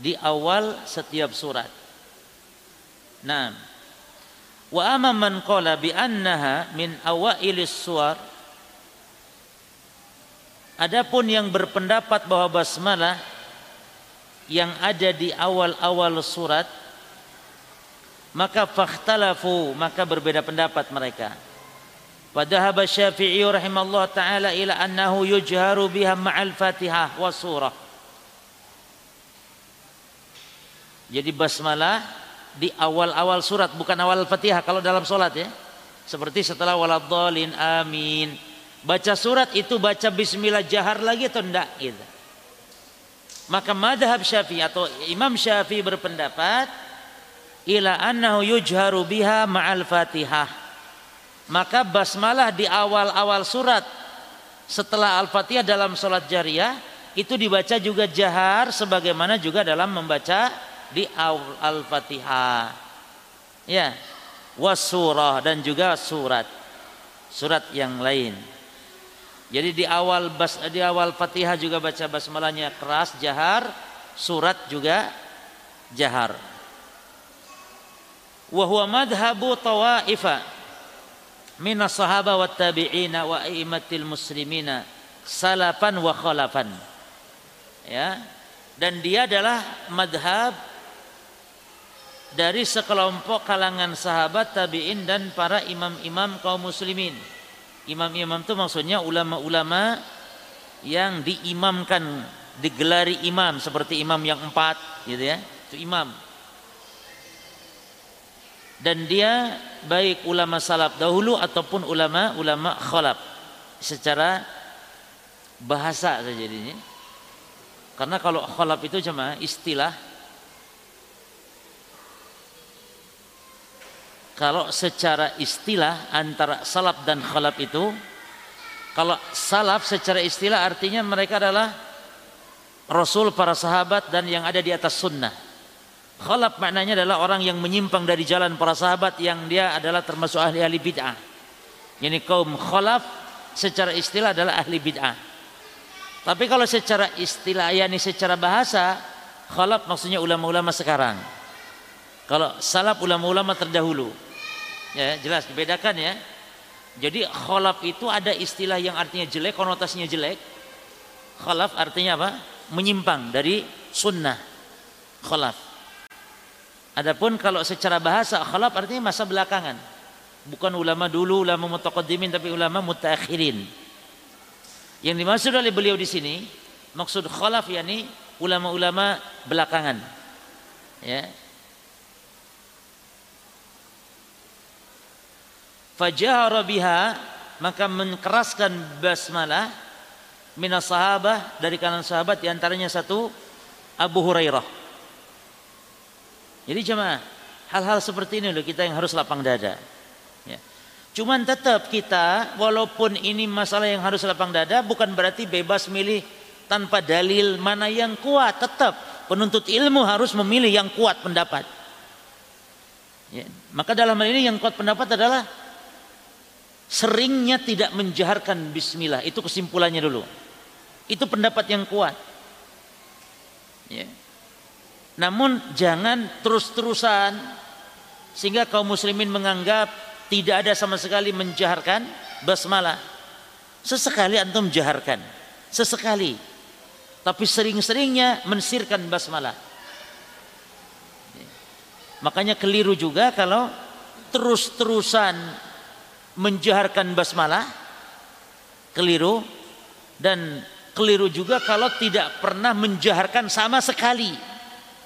di awal setiap surat. Nah, wa amma man qala bi annaha min awailis suwar Adapun yang berpendapat bahwa basmalah yang ada di awal-awal surat maka fakhtalafu maka berbeda pendapat mereka. Padahal Syafi'i rahimahullah taala ila annahu yujharu biha ma'al Fatihah wa surah. Jadi basmalah di awal-awal surat bukan awal Fatihah kalau dalam solat ya. Seperti setelah waladhalin amin. Baca surat itu baca bismillah jahar lagi atau enggak gitu. Maka madhab Syafi'i atau Imam Syafi'i berpendapat ila annahu yujharu biha ma'al Fatihah. Maka basmalah di awal-awal surat setelah Al-Fatihah dalam salat jariyah itu dibaca juga jahar sebagaimana juga dalam membaca di Al-Fatihah. Ya. Wasurah dan juga surat. Surat yang lain. Jadi di awal bas di awal Fatihah juga baca basmalahnya keras jahar, surat juga jahar. Wa huwa madhhabu tawaifa. Minas sahaba wa tabi'ina wa muslimina salafan wa khalafan. Ya. Dan dia adalah madhab dari sekelompok kalangan sahabat tabi'in dan para imam-imam kaum muslimin. Imam-imam itu maksudnya ulama-ulama yang diimamkan digelari imam seperti imam yang empat gitu ya. Itu imam dan dia baik ulama salaf dahulu ataupun ulama ulama khalaf. Secara bahasa saja jadinya. Karena kalau khalaf itu cuma istilah. Kalau secara istilah antara salaf dan khalaf itu kalau salaf secara istilah artinya mereka adalah rasul para sahabat dan yang ada di atas sunnah Khalaf maknanya adalah orang yang menyimpang dari jalan para sahabat yang dia adalah termasuk ahli-ahli bid'ah. Yani kaum khalaf secara istilah adalah ahli bid'ah. Tapi kalau secara istilah yakni secara bahasa khalaf maksudnya ulama-ulama sekarang. Kalau salaf ulama-ulama terdahulu. Ya, jelas dibedakan ya. Jadi khalaf itu ada istilah yang artinya jelek, konotasinya jelek. Khalaf artinya apa? Menyimpang dari sunnah. Khalaf. Adapun kalau secara bahasa khalaf artinya masa belakangan. Bukan ulama dulu, ulama mutaqaddimin tapi ulama mutaakhirin. Yang dimaksud oleh beliau di sini maksud khalaf yakni ulama-ulama belakangan. Ya. Fajahara biha maka menkeraskan basmalah minas sahabah dari kalangan sahabat di antaranya satu Abu Hurairah jadi jemaah, hal-hal seperti ini loh kita yang harus lapang dada. Ya. Cuman tetap kita, walaupun ini masalah yang harus lapang dada, bukan berarti bebas milih tanpa dalil mana yang kuat. Tetap penuntut ilmu harus memilih yang kuat pendapat. Ya. Maka dalam hal ini yang kuat pendapat adalah seringnya tidak menjaharkan Bismillah. Itu kesimpulannya dulu. Itu pendapat yang kuat. Ya. Namun jangan terus-terusan sehingga kaum muslimin menganggap tidak ada sama sekali menjaharkan basmalah. Sesekali antum jaharkan, sesekali. Tapi sering-seringnya mensirkan basmalah. Makanya keliru juga kalau terus-terusan menjaharkan basmalah keliru dan keliru juga kalau tidak pernah menjaharkan sama sekali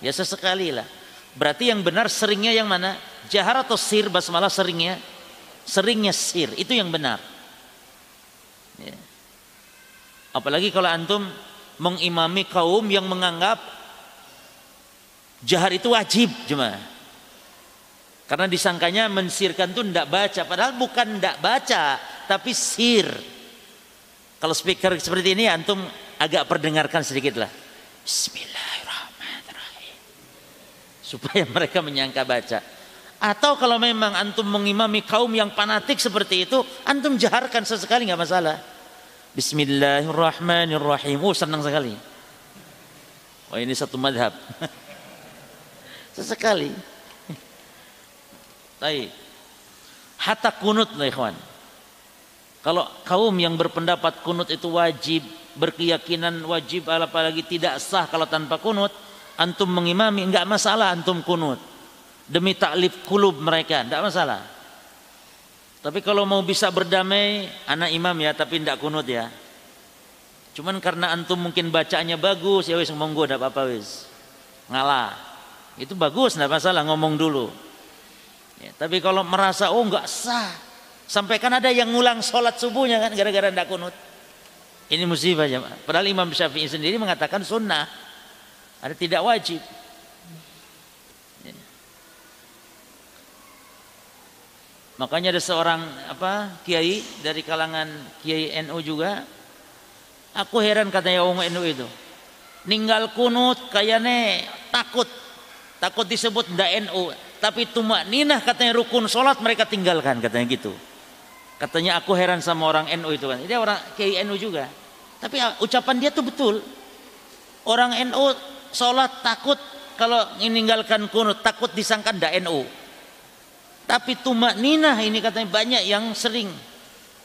Ya sesekali lah. Berarti yang benar seringnya yang mana? Jahar atau sir basmalah seringnya? Seringnya sir, itu yang benar. Ya. Apalagi kalau antum mengimami kaum yang menganggap jahar itu wajib cuma. Karena disangkanya mensirkan itu tidak baca, padahal bukan tidak baca, tapi sir. Kalau speaker seperti ini antum agak perdengarkan sedikit lah. Bismillah supaya mereka menyangka baca. Atau kalau memang antum mengimami kaum yang fanatik seperti itu, antum jaharkan sesekali nggak masalah. Bismillahirrahmanirrahim. Oh senang sekali. Oh ini satu madhab. sesekali. Baik. Hatta kunut lah ikhwan. Kalau kaum yang berpendapat kunut itu wajib, berkeyakinan wajib apalagi tidak sah kalau tanpa kunut, antum mengimami enggak masalah antum kunut. Demi taklif kulub mereka enggak masalah. Tapi kalau mau bisa berdamai anak imam ya tapi enggak kunut ya. Cuman karena antum mungkin bacanya bagus ya wis monggo enggak apa-apa wis. Ngalah. Itu bagus enggak masalah ngomong dulu. Ya, tapi kalau merasa oh enggak sah. Sampai kan ada yang ngulang sholat subuhnya kan gara-gara enggak kunut. Ini musibah ya padahal Imam Syafi'i sendiri mengatakan sunnah ada tidak wajib. Ya. Makanya ada seorang apa kiai dari kalangan kiai NU juga. Aku heran katanya orang NU itu. Ninggal kunut kayaknya takut. Takut disebut ndak NU. Tapi tumak ninah katanya rukun sholat mereka tinggalkan katanya gitu. Katanya aku heran sama orang NU itu kan. Dia orang kiai NU juga. Tapi ucapan dia tuh betul. Orang NU sholat takut kalau meninggalkan kunut takut disangka ndak NU Tapi tumak ninah ini katanya banyak yang sering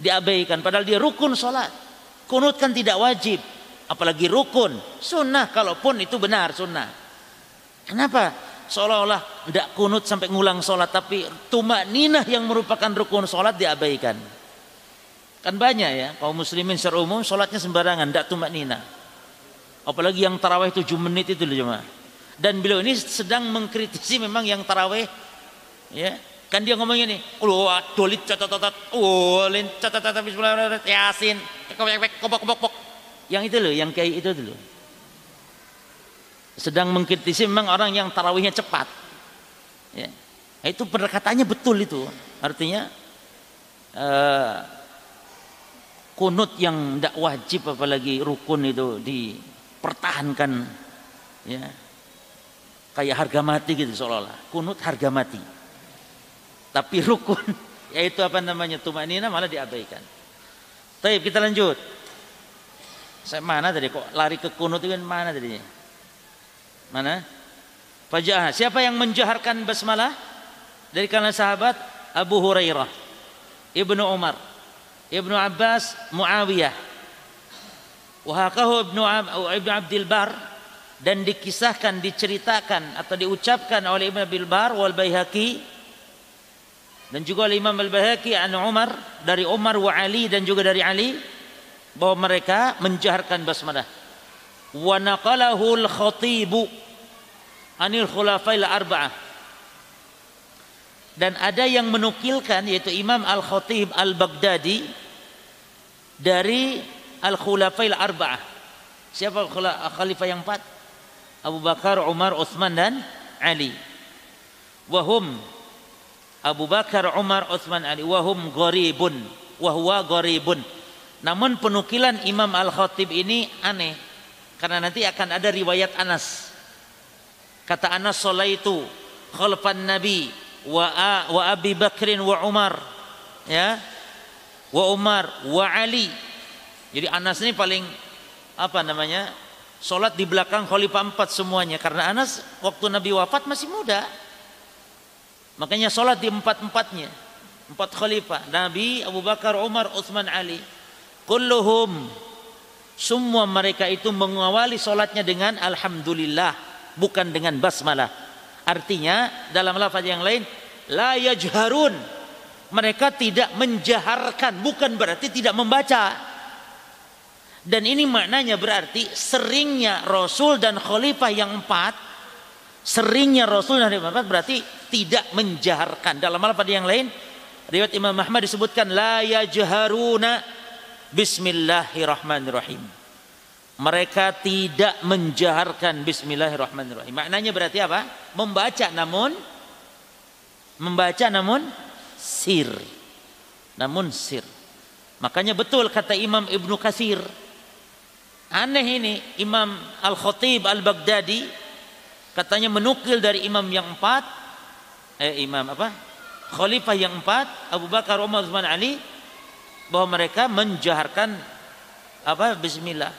diabaikan. Padahal dia rukun sholat. Kunut kan tidak wajib. Apalagi rukun. Sunnah kalaupun itu benar sunnah. Kenapa? Seolah-olah tidak kunut sampai ngulang sholat. Tapi tumak ninah yang merupakan rukun sholat diabaikan. Kan banyak ya kaum muslimin secara umum sholatnya sembarangan. Tidak tumak ninah. Apalagi yang taraweh 7 menit itu loh jemaah. Dan beliau ini sedang mengkritisi memang yang taraweh ya Kan dia ngomong ini, oh dolit catatat, oh lin catatat bismillahirrahmanirrahim, yasin, kobok kobok kobok. Yang itu loh, yang kayak itu dulu. Sedang mengkritisi memang orang yang tarawihnya cepat. Ya. Itu pendekatannya betul itu. Artinya uh, kunut yang tidak wajib apalagi rukun itu dipertahankan ya kayak harga mati gitu seolah-olah kunut harga mati tapi rukun yaitu apa namanya tumanina malah diabaikan. Tapi kita lanjut. Saya mana tadi kok lari ke kunut itu kan mana tadinya? Mana? Fajah. Siapa yang menjaharkan basmalah? Dari kalangan sahabat Abu Hurairah, Ibnu Umar, Ibnu Abbas, Muawiyah. Wahakahu Ibnu Abdul Bar dan dikisahkan, diceritakan atau diucapkan oleh Ibnu Abdul Bar wal Baihaqi dan juga oleh Imam Al-Bahaki an Umar dari Umar wa Ali dan juga dari Ali bahwa mereka menjaharkan basmalah. Wa naqalahu al-khatibu anil khulafail arba'ah. Dan ada yang menukilkan yaitu Imam Al-Khatib Al-Baghdadi dari Al-Khulafail Arba'ah. Siapa khalifah yang empat? Abu Bakar, Umar, Uthman dan Ali. Wahum Abu Bakar, Umar, Uthman, Ali wahum gharibun wahwa gharibun. Namun penukilan Imam Al-Khatib ini aneh karena nanti akan ada riwayat Anas. Kata Anas itu khalfan Nabi wa wa Abi Bakrin wa Umar ya wa Umar wa Ali. Jadi Anas ini paling apa namanya? Salat di belakang khalifah empat semuanya karena Anas waktu Nabi wafat masih muda. Makanya sholat di empat-empatnya. Empat khalifah. Nabi, Abu Bakar, Umar, Uthman, Ali. Kulluhum. Semua mereka itu mengawali sholatnya dengan Alhamdulillah. Bukan dengan basmalah. Artinya dalam lafaz yang lain. La yajharun. Mereka tidak menjaharkan. Bukan berarti tidak membaca. Dan ini maknanya berarti seringnya Rasul dan Khalifah yang empat seringnya Rasul dan Imam Ahmad berarti tidak menjaharkan. Dalam hal pada yang lain, riwayat Imam Ahmad disebutkan la yajharuna bismillahirrahmanirrahim. Mereka tidak menjaharkan bismillahirrahmanirrahim. Maknanya berarti apa? Membaca namun membaca namun sir. Namun sir. Makanya betul kata Imam Ibnu Katsir. Aneh ini Imam Al-Khatib Al-Baghdadi katanya menukil dari imam yang empat eh imam apa? Khalifah yang empat Abu Bakar Umar Utsman Ali bahwa mereka menjaharkan apa bismillah.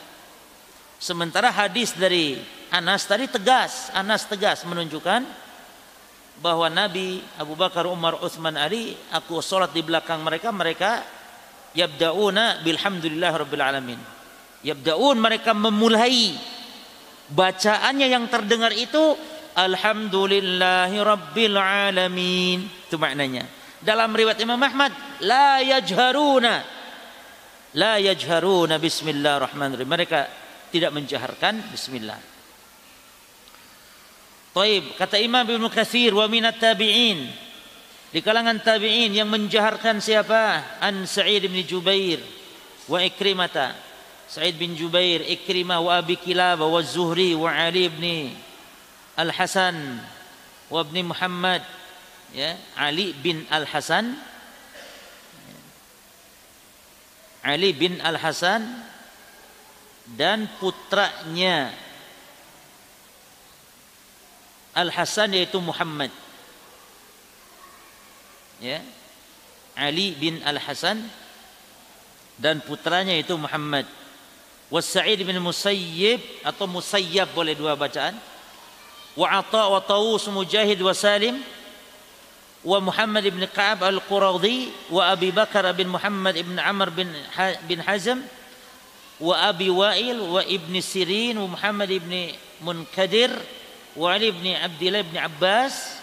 Sementara hadis dari Anas tadi tegas Anas tegas menunjukkan bahwa Nabi Abu Bakar Umar Utsman Ali aku sholat di belakang mereka mereka yabdauna bilhamdulillah rabbil alamin yabdaun mereka memulai bacaannya yang terdengar itu alhamdulillahi alamin. Itu maknanya. Dalam riwayat Imam Ahmad la yajharuna la yajharuna bismillahirrahmanirrahim. Mereka tidak menjaharkan bismillah. Taib kata Imam Ibnu Katsir wa minat tabi'in. Di kalangan tabi'in yang menjaharkan siapa? An Sa'id bin Jubair wa Ikrimata Sa'id bin Jubair, Ikrimah wa Abi Kilabah wa Zuhri wa Ali bin Al-Hasan wa bin Muhammad. Ya Ali bin Al-Hasan. Ali bin Al-Hasan dan putranya Al-Hasan yaitu Muhammad. Ya Ali bin Al-Hasan dan putranya itu Muhammad wa Sa'id bin Musayyib atau Musayyab boleh dua bacaan wa Atha wa Tawus Mujahid wa Salim wa Muhammad ibn Ka'ab al-Quradhi wa Abi Bakar bin Muhammad ibn Amr bin ha bin Hazm wa Abi Wa'il wa Ibn Sirin wa Muhammad ibn Munkadir wa Ali ibn Abdullah ibn Abbas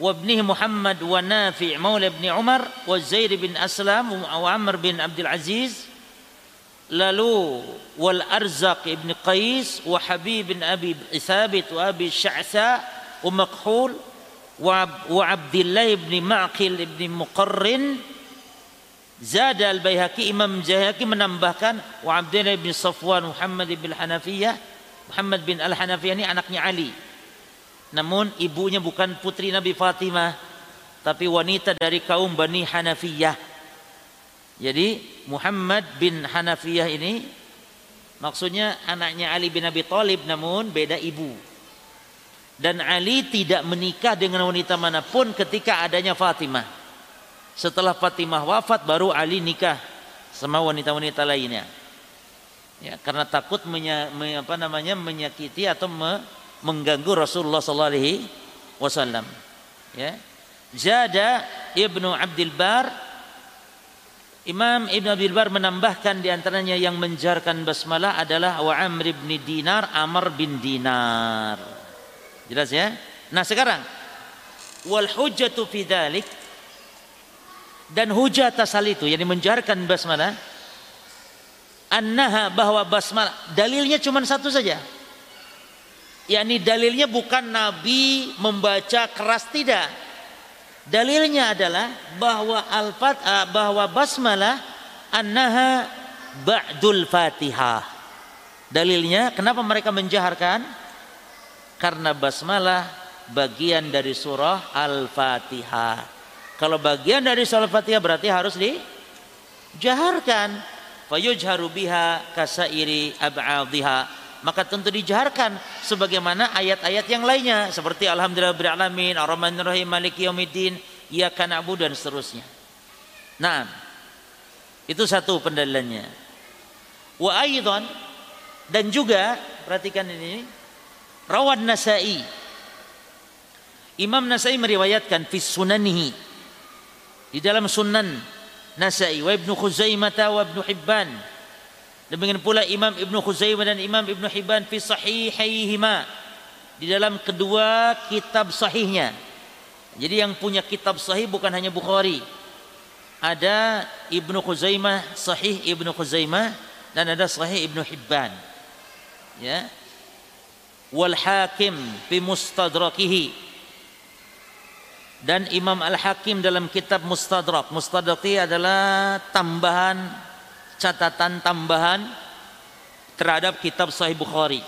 wa ibnih Muhammad wa Nafi' maula ibn Umar wa Zaid bin Aslam wa lalu wal Arzaq ibn Qais wa Habib bin Abi Thabit wa Abi Sya'sa wa Makhul wa Abdullah ibn Ma'qil ibn Muqarrin Zada al-Baihaqi Imam Jahaki menambahkan wa Abdullah bin Safwan Muhammad bin Hanafiyah Muhammad bin Al-Hanafiyah ini anaknya Ali. Namun ibunya bukan putri Nabi Fatimah tapi wanita dari kaum Bani Hanafiyah. Jadi Muhammad bin Hanafiyah ini maksudnya anaknya Ali bin Abi Thalib namun beda ibu. Dan Ali tidak menikah dengan wanita mana pun ketika adanya Fatimah. Setelah Fatimah wafat baru Ali nikah sama wanita-wanita lainnya. Ya, karena takut menya, me, apa namanya menyakiti atau me, mengganggu Rasulullah sallallahu alaihi wasallam. Ya. Jada Ibnu Abdul Bar Imam Ibn Abdul Bar menambahkan di antaranya yang menjarkan basmalah adalah wa Amr bin Dinar, Amr bin Dinar. Jelas ya? Nah, sekarang wal hujjatu fi dzalik dan hujah atas hal itu yang menjarkan basmalah annaha bahwa basmalah dalilnya cuma satu saja yakni dalilnya bukan nabi membaca keras tidak dalilnya adalah bahwa al-fat bahwa basmalah annaha ba'dul fatihah dalilnya kenapa mereka menjaharkan karena basmalah bagian dari surah al-fatihah kalau bagian dari salat Fatihah berarti harus dijaharkan. Fayujharu biha kasairi ab'adhiha. Maka tentu dijaharkan sebagaimana ayat-ayat yang lainnya. Seperti alhamdulillah alamin, arrahmanir rahim, maliki yaumiddin, iyyaka na'budu dan seterusnya. Nah, itu satu pendalilannya. Wa aidan dan juga perhatikan ini rawan Nasai. Imam Nasai meriwayatkan fi sunanihi. Di dalam Sunan Nasai wa Ibnu Khuzaimah wa Ibnu Hibban demikian pula Imam Ibnu Khuzaimah dan Imam Ibnu Hibban fi sahihaihima. Di dalam kedua kitab sahihnya. Jadi yang punya kitab sahih bukan hanya Bukhari. Ada Ibnu Khuzaimah sahih Ibnu Khuzaimah dan ada sahih Ibnu Hibban. Ya. Wal hakim fi mustadrakihi. Dan Imam Al-Hakim dalam kitab Mustadrak. Mustadrak adalah tambahan catatan tambahan terhadap kitab Sahih Bukhari.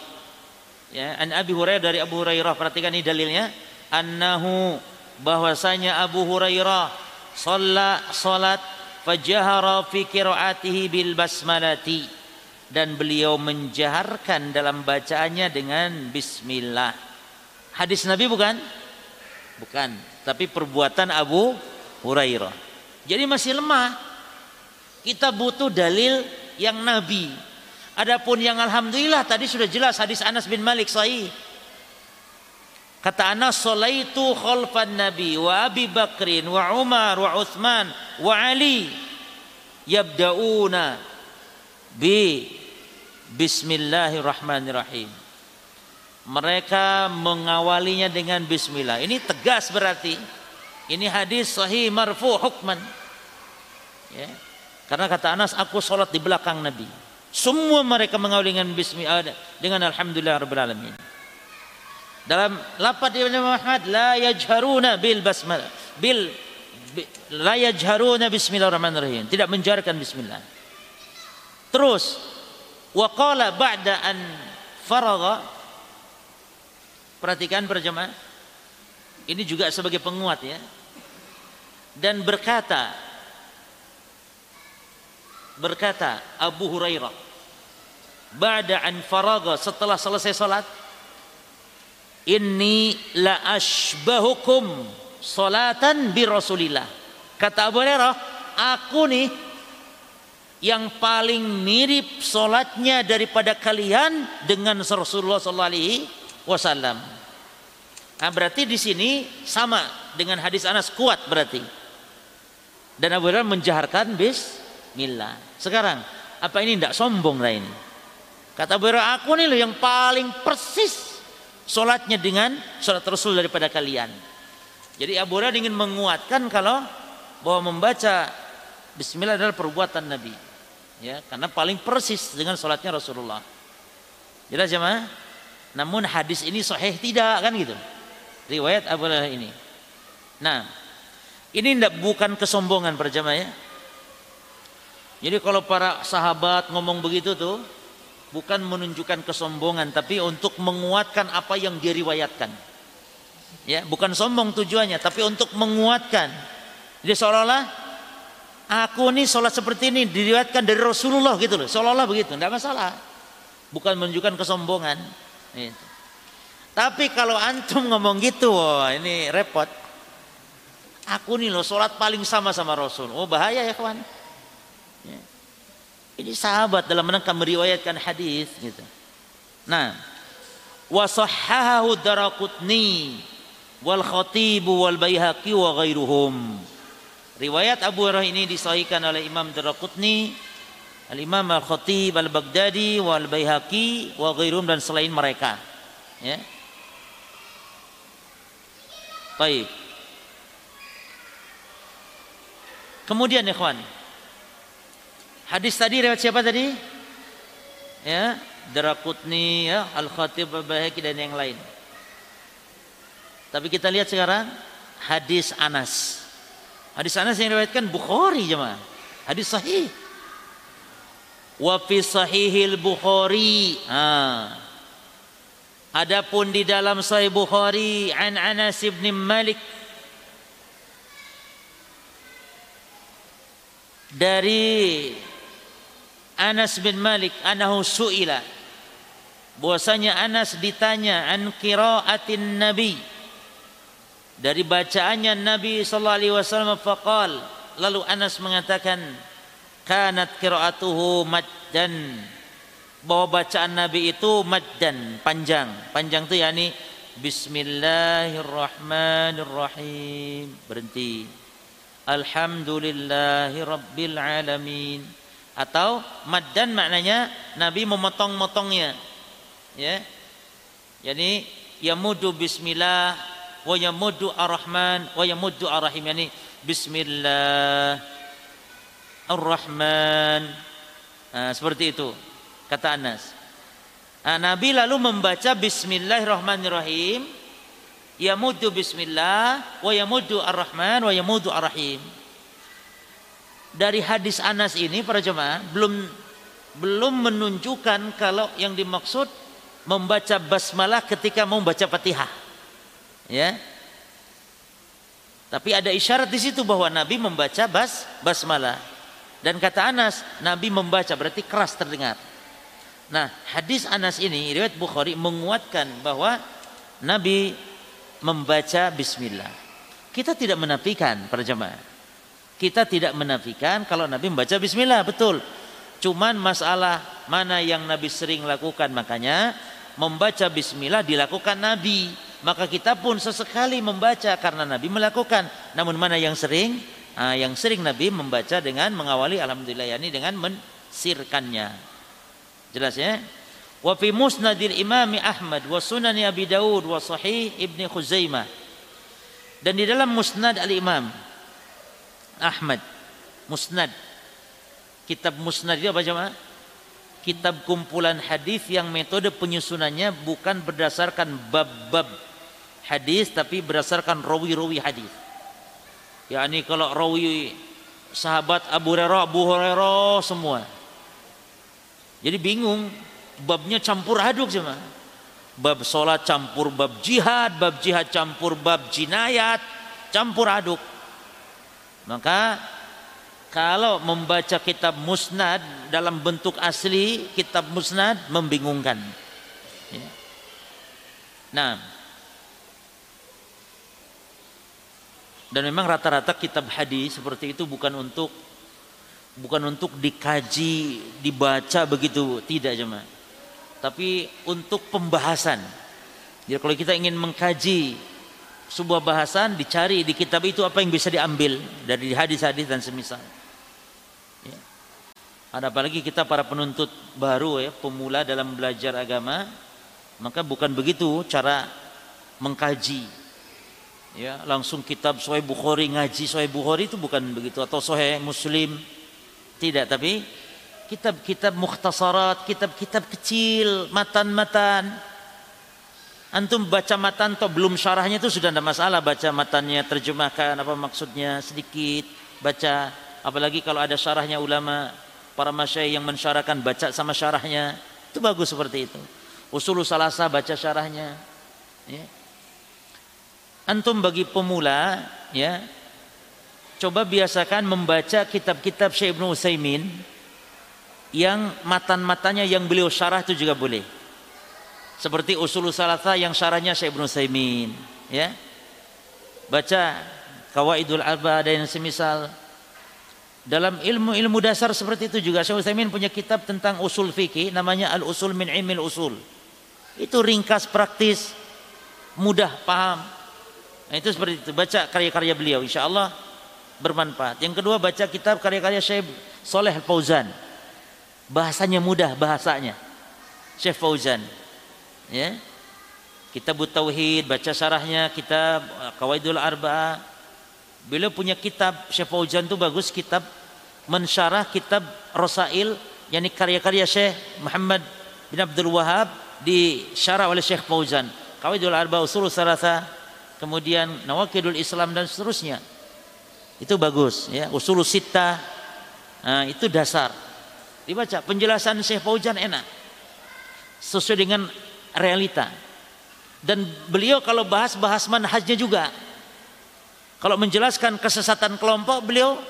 Ya, an Abi Hurairah dari Abu Hurairah perhatikan ini dalilnya annahu bahwasanya Abu Hurairah shalla salat fajahara fi qiraatihi bil basmalati dan beliau menjaharkan dalam bacaannya dengan bismillah. Hadis Nabi bukan? Bukan, tapi perbuatan Abu Hurairah. Jadi masih lemah. Kita butuh dalil yang nabi. Adapun yang alhamdulillah tadi sudah jelas hadis Anas bin Malik sahih. Kata Anas salaitu khalfan Nabi wa Abi Bakrin wa Umar wa Uthman wa Ali yabda'una bi Bismillahirrahmanirrahim mereka mengawalinya dengan bismillah. Ini tegas berarti. Ini hadis sahih marfu hukman. Ya. Karena kata Anas, aku sholat di belakang Nabi. Semua mereka mengawali dengan bismillah dengan alhamdulillah rabbil alamin. Dalam lafaz Ibnu Muhammad la yajharuna bil basmalah bil la yajharuna bismillahirrahmanirrahim. Tidak menjarkan bismillah. Terus wa qala ba'da an faragha Perhatikan berjemaah. Ini juga sebagai penguat ya. Dan berkata berkata Abu Hurairah ba'da an faraga setelah selesai salat inni la ashbahukum salatan bi Rasulillah kata Abu Hurairah aku nih yang paling mirip salatnya daripada kalian dengan Rasulullah sallallahu alaihi wasallam. Nah, berarti di sini sama dengan hadis Anas kuat berarti. Dan Abu Hurairah menjaharkan bismillah. Sekarang apa ini tidak sombong lah ini? Kata Hurairah, aku nih loh yang paling persis sholatnya dengan sholat Rasul daripada kalian. Jadi Abu Hurairah ingin menguatkan kalau bahwa membaca Bismillah adalah perbuatan Nabi. Ya, karena paling persis dengan sholatnya Rasulullah. Jelas ya? Namun hadis ini sahih tidak kan gitu. Riwayat Abu Hurairah ini. Nah, ini tidak bukan kesombongan para jamaah ya. Jadi kalau para sahabat ngomong begitu tuh bukan menunjukkan kesombongan tapi untuk menguatkan apa yang diriwayatkan. Ya, bukan sombong tujuannya tapi untuk menguatkan. Jadi seolah-olah aku nih sholat seperti ini diriwayatkan dari Rasulullah gitu loh. Seolah-olah begitu, tidak masalah. Bukan menunjukkan kesombongan. Gitu. Tapi kalau antum ngomong gitu, wah ini repot. Aku nih loh sholat paling sama sama Rasul. Oh bahaya ya kawan. Ya. Ini sahabat dalam rangka meriwayatkan hadis gitu. Nah, wasahhahu Daraqutni wal Khatibu wal Baihaqi wa ghairuhum. Riwayat Abu Hurairah ini disahihkan oleh Imam Daraqutni, Al-Imam Al-Khatib Al-Baghdadi wal Baihaqi wa ghairuhum dan selain mereka. Ya. Baik. Kemudian ikhwan, Hadis tadi lewat siapa tadi? Ya, Darakutni, ya, Al-Khatib, Al-Bahaki dan yang lain. Tapi kita lihat sekarang hadis Anas. Hadis Anas yang diriwayatkan Bukhari jemaah. Hadis sahih. Wa fi sahihil Bukhari. Ha. Adapun di dalam Sahih Bukhari an Anas bin Malik dari Anas bin Malik anahu suila. Bahwasanya Anas ditanya an qiraatin nabi? Dari bacaannya Nabi sallallahu alaihi wasallam faqal lalu Anas mengatakan kanat qiraatuhu maddan bahwa bacaan Nabi itu maddan panjang. Panjang itu yakni Bismillahirrahmanirrahim. Berhenti. Alhamdulillahi Alamin atau maddan maknanya Nabi memotong-motongnya. Ya. Jadi yamudu bismillah wa yamudu ar-rahman wa yamudu ar-rahim. Yani bismillah ar-rahman. Nah, seperti itu kata Anas. Nah, Nabi lalu membaca bismillahirrahmanirrahim. Yamudu bismillah wa yamudu ar-rahman wa yamudu ar-rahim dari hadis Anas ini para jemaah belum belum menunjukkan kalau yang dimaksud membaca basmalah ketika mau membaca Fatihah. Ya. Tapi ada isyarat di situ bahwa Nabi membaca bas basmalah. Dan kata Anas, Nabi membaca berarti keras terdengar. Nah, hadis Anas ini riwayat Bukhari menguatkan bahwa Nabi membaca bismillah. Kita tidak menafikan para jemaah kita tidak menafikan kalau Nabi membaca bismillah, betul. Cuman masalah mana yang Nabi sering lakukan makanya membaca bismillah dilakukan Nabi. Maka kita pun sesekali membaca karena Nabi melakukan. Namun mana yang sering? Ah, yang sering Nabi membaca dengan mengawali alhamdulillah yani dengan mensirkannya. Jelas ya? Wa fi musnadil Imam Ahmad wa sunan Abi Daud wa sahih Ibnu Khuzaimah. Dan di dalam musnad Al-Imam Ahmad Musnad Kitab Musnad itu apa jemaah? Kitab kumpulan hadis yang metode penyusunannya bukan berdasarkan bab-bab hadis tapi berdasarkan rawi-rawi hadis. yakni kalau rawi sahabat Abu Hurairah, Abu Hurairah semua. Jadi bingung, babnya campur aduk jemaah. Bab sholat campur bab jihad, bab jihad campur bab jinayat, campur aduk. Maka kalau membaca kitab musnad dalam bentuk asli kitab musnad membingungkan. Ya. Nah, dan memang rata-rata kitab hadis seperti itu bukan untuk bukan untuk dikaji, dibaca begitu, tidak jemaah. Tapi untuk pembahasan. Jadi kalau kita ingin mengkaji sebuah bahasan dicari di kitab itu apa yang bisa diambil dari hadis-hadis dan semisal. Ya. Ada apalagi kita para penuntut baru ya, pemula dalam belajar agama, maka bukan begitu cara mengkaji. Ya, langsung kitab Sahih Bukhari ngaji Sahih Bukhari itu bukan begitu atau Sahih Muslim. Tidak, tapi kitab-kitab mukhtasarat, kitab-kitab kecil, matan-matan Antum baca matan atau belum syarahnya itu sudah tidak masalah. Baca matannya terjemahkan apa maksudnya sedikit. Baca apalagi kalau ada syarahnya ulama para masyayikh yang mensyarahkan baca sama syarahnya. Itu bagus seperti itu. Usul salasa baca syarahnya. Ya. antum bagi pemula ya coba biasakan membaca kitab-kitab Syekh Ibnu Utsaimin yang matan-matanya yang beliau syarah itu juga boleh seperti usul salasa yang syarahnya Syekh Ibnu Saimin ya baca kawaidul arba dan semisal dalam ilmu-ilmu dasar seperti itu juga Syekh Utsaimin punya kitab tentang usul fikih namanya Al Usul min Ilmil Usul. Itu ringkas praktis, mudah paham. Nah, itu seperti itu. Baca karya-karya beliau insyaallah bermanfaat. Yang kedua baca kitab karya-karya Syekh Soleh Fauzan. Bahasanya mudah bahasanya. Syekh Fauzan ya. Kitab tauhid baca syarahnya kitab uh, kawaidul arba'ah beliau punya kitab Syekh Fauzan itu bagus kitab mensyarah kitab Rasail yakni karya-karya Syekh Muhammad bin Abdul Wahab disyarah oleh Syekh Fauzan. Kawaidul arba'ah usul salasa kemudian nawakidul Islam dan seterusnya. Itu bagus ya. Usul sita nah, itu dasar. Dibaca penjelasan Syekh Fauzan enak. Sesuai dengan realita. Dan beliau kalau bahas-bahas manhajnya juga. Kalau menjelaskan kesesatan kelompok beliau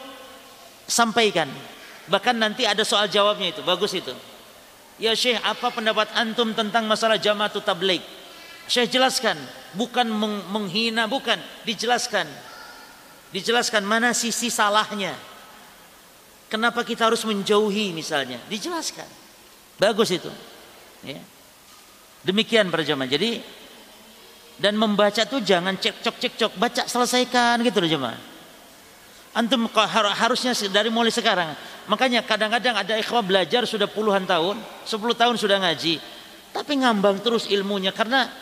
sampaikan. Bahkan nanti ada soal jawabnya itu, bagus itu. Ya Syekh, apa pendapat antum tentang masalah jamaatu tabligh? Syekh jelaskan, bukan menghina, bukan, dijelaskan. Dijelaskan mana sisi salahnya. Kenapa kita harus menjauhi misalnya? Dijelaskan. Bagus itu. Ya. Demikian para jemaah. Jadi dan membaca tuh jangan cekcok cekcok, baca selesaikan gitu loh jemaah. Antum harusnya dari mulai sekarang. Makanya kadang-kadang ada ikhwah belajar sudah puluhan tahun, 10 tahun sudah ngaji, tapi ngambang terus ilmunya karena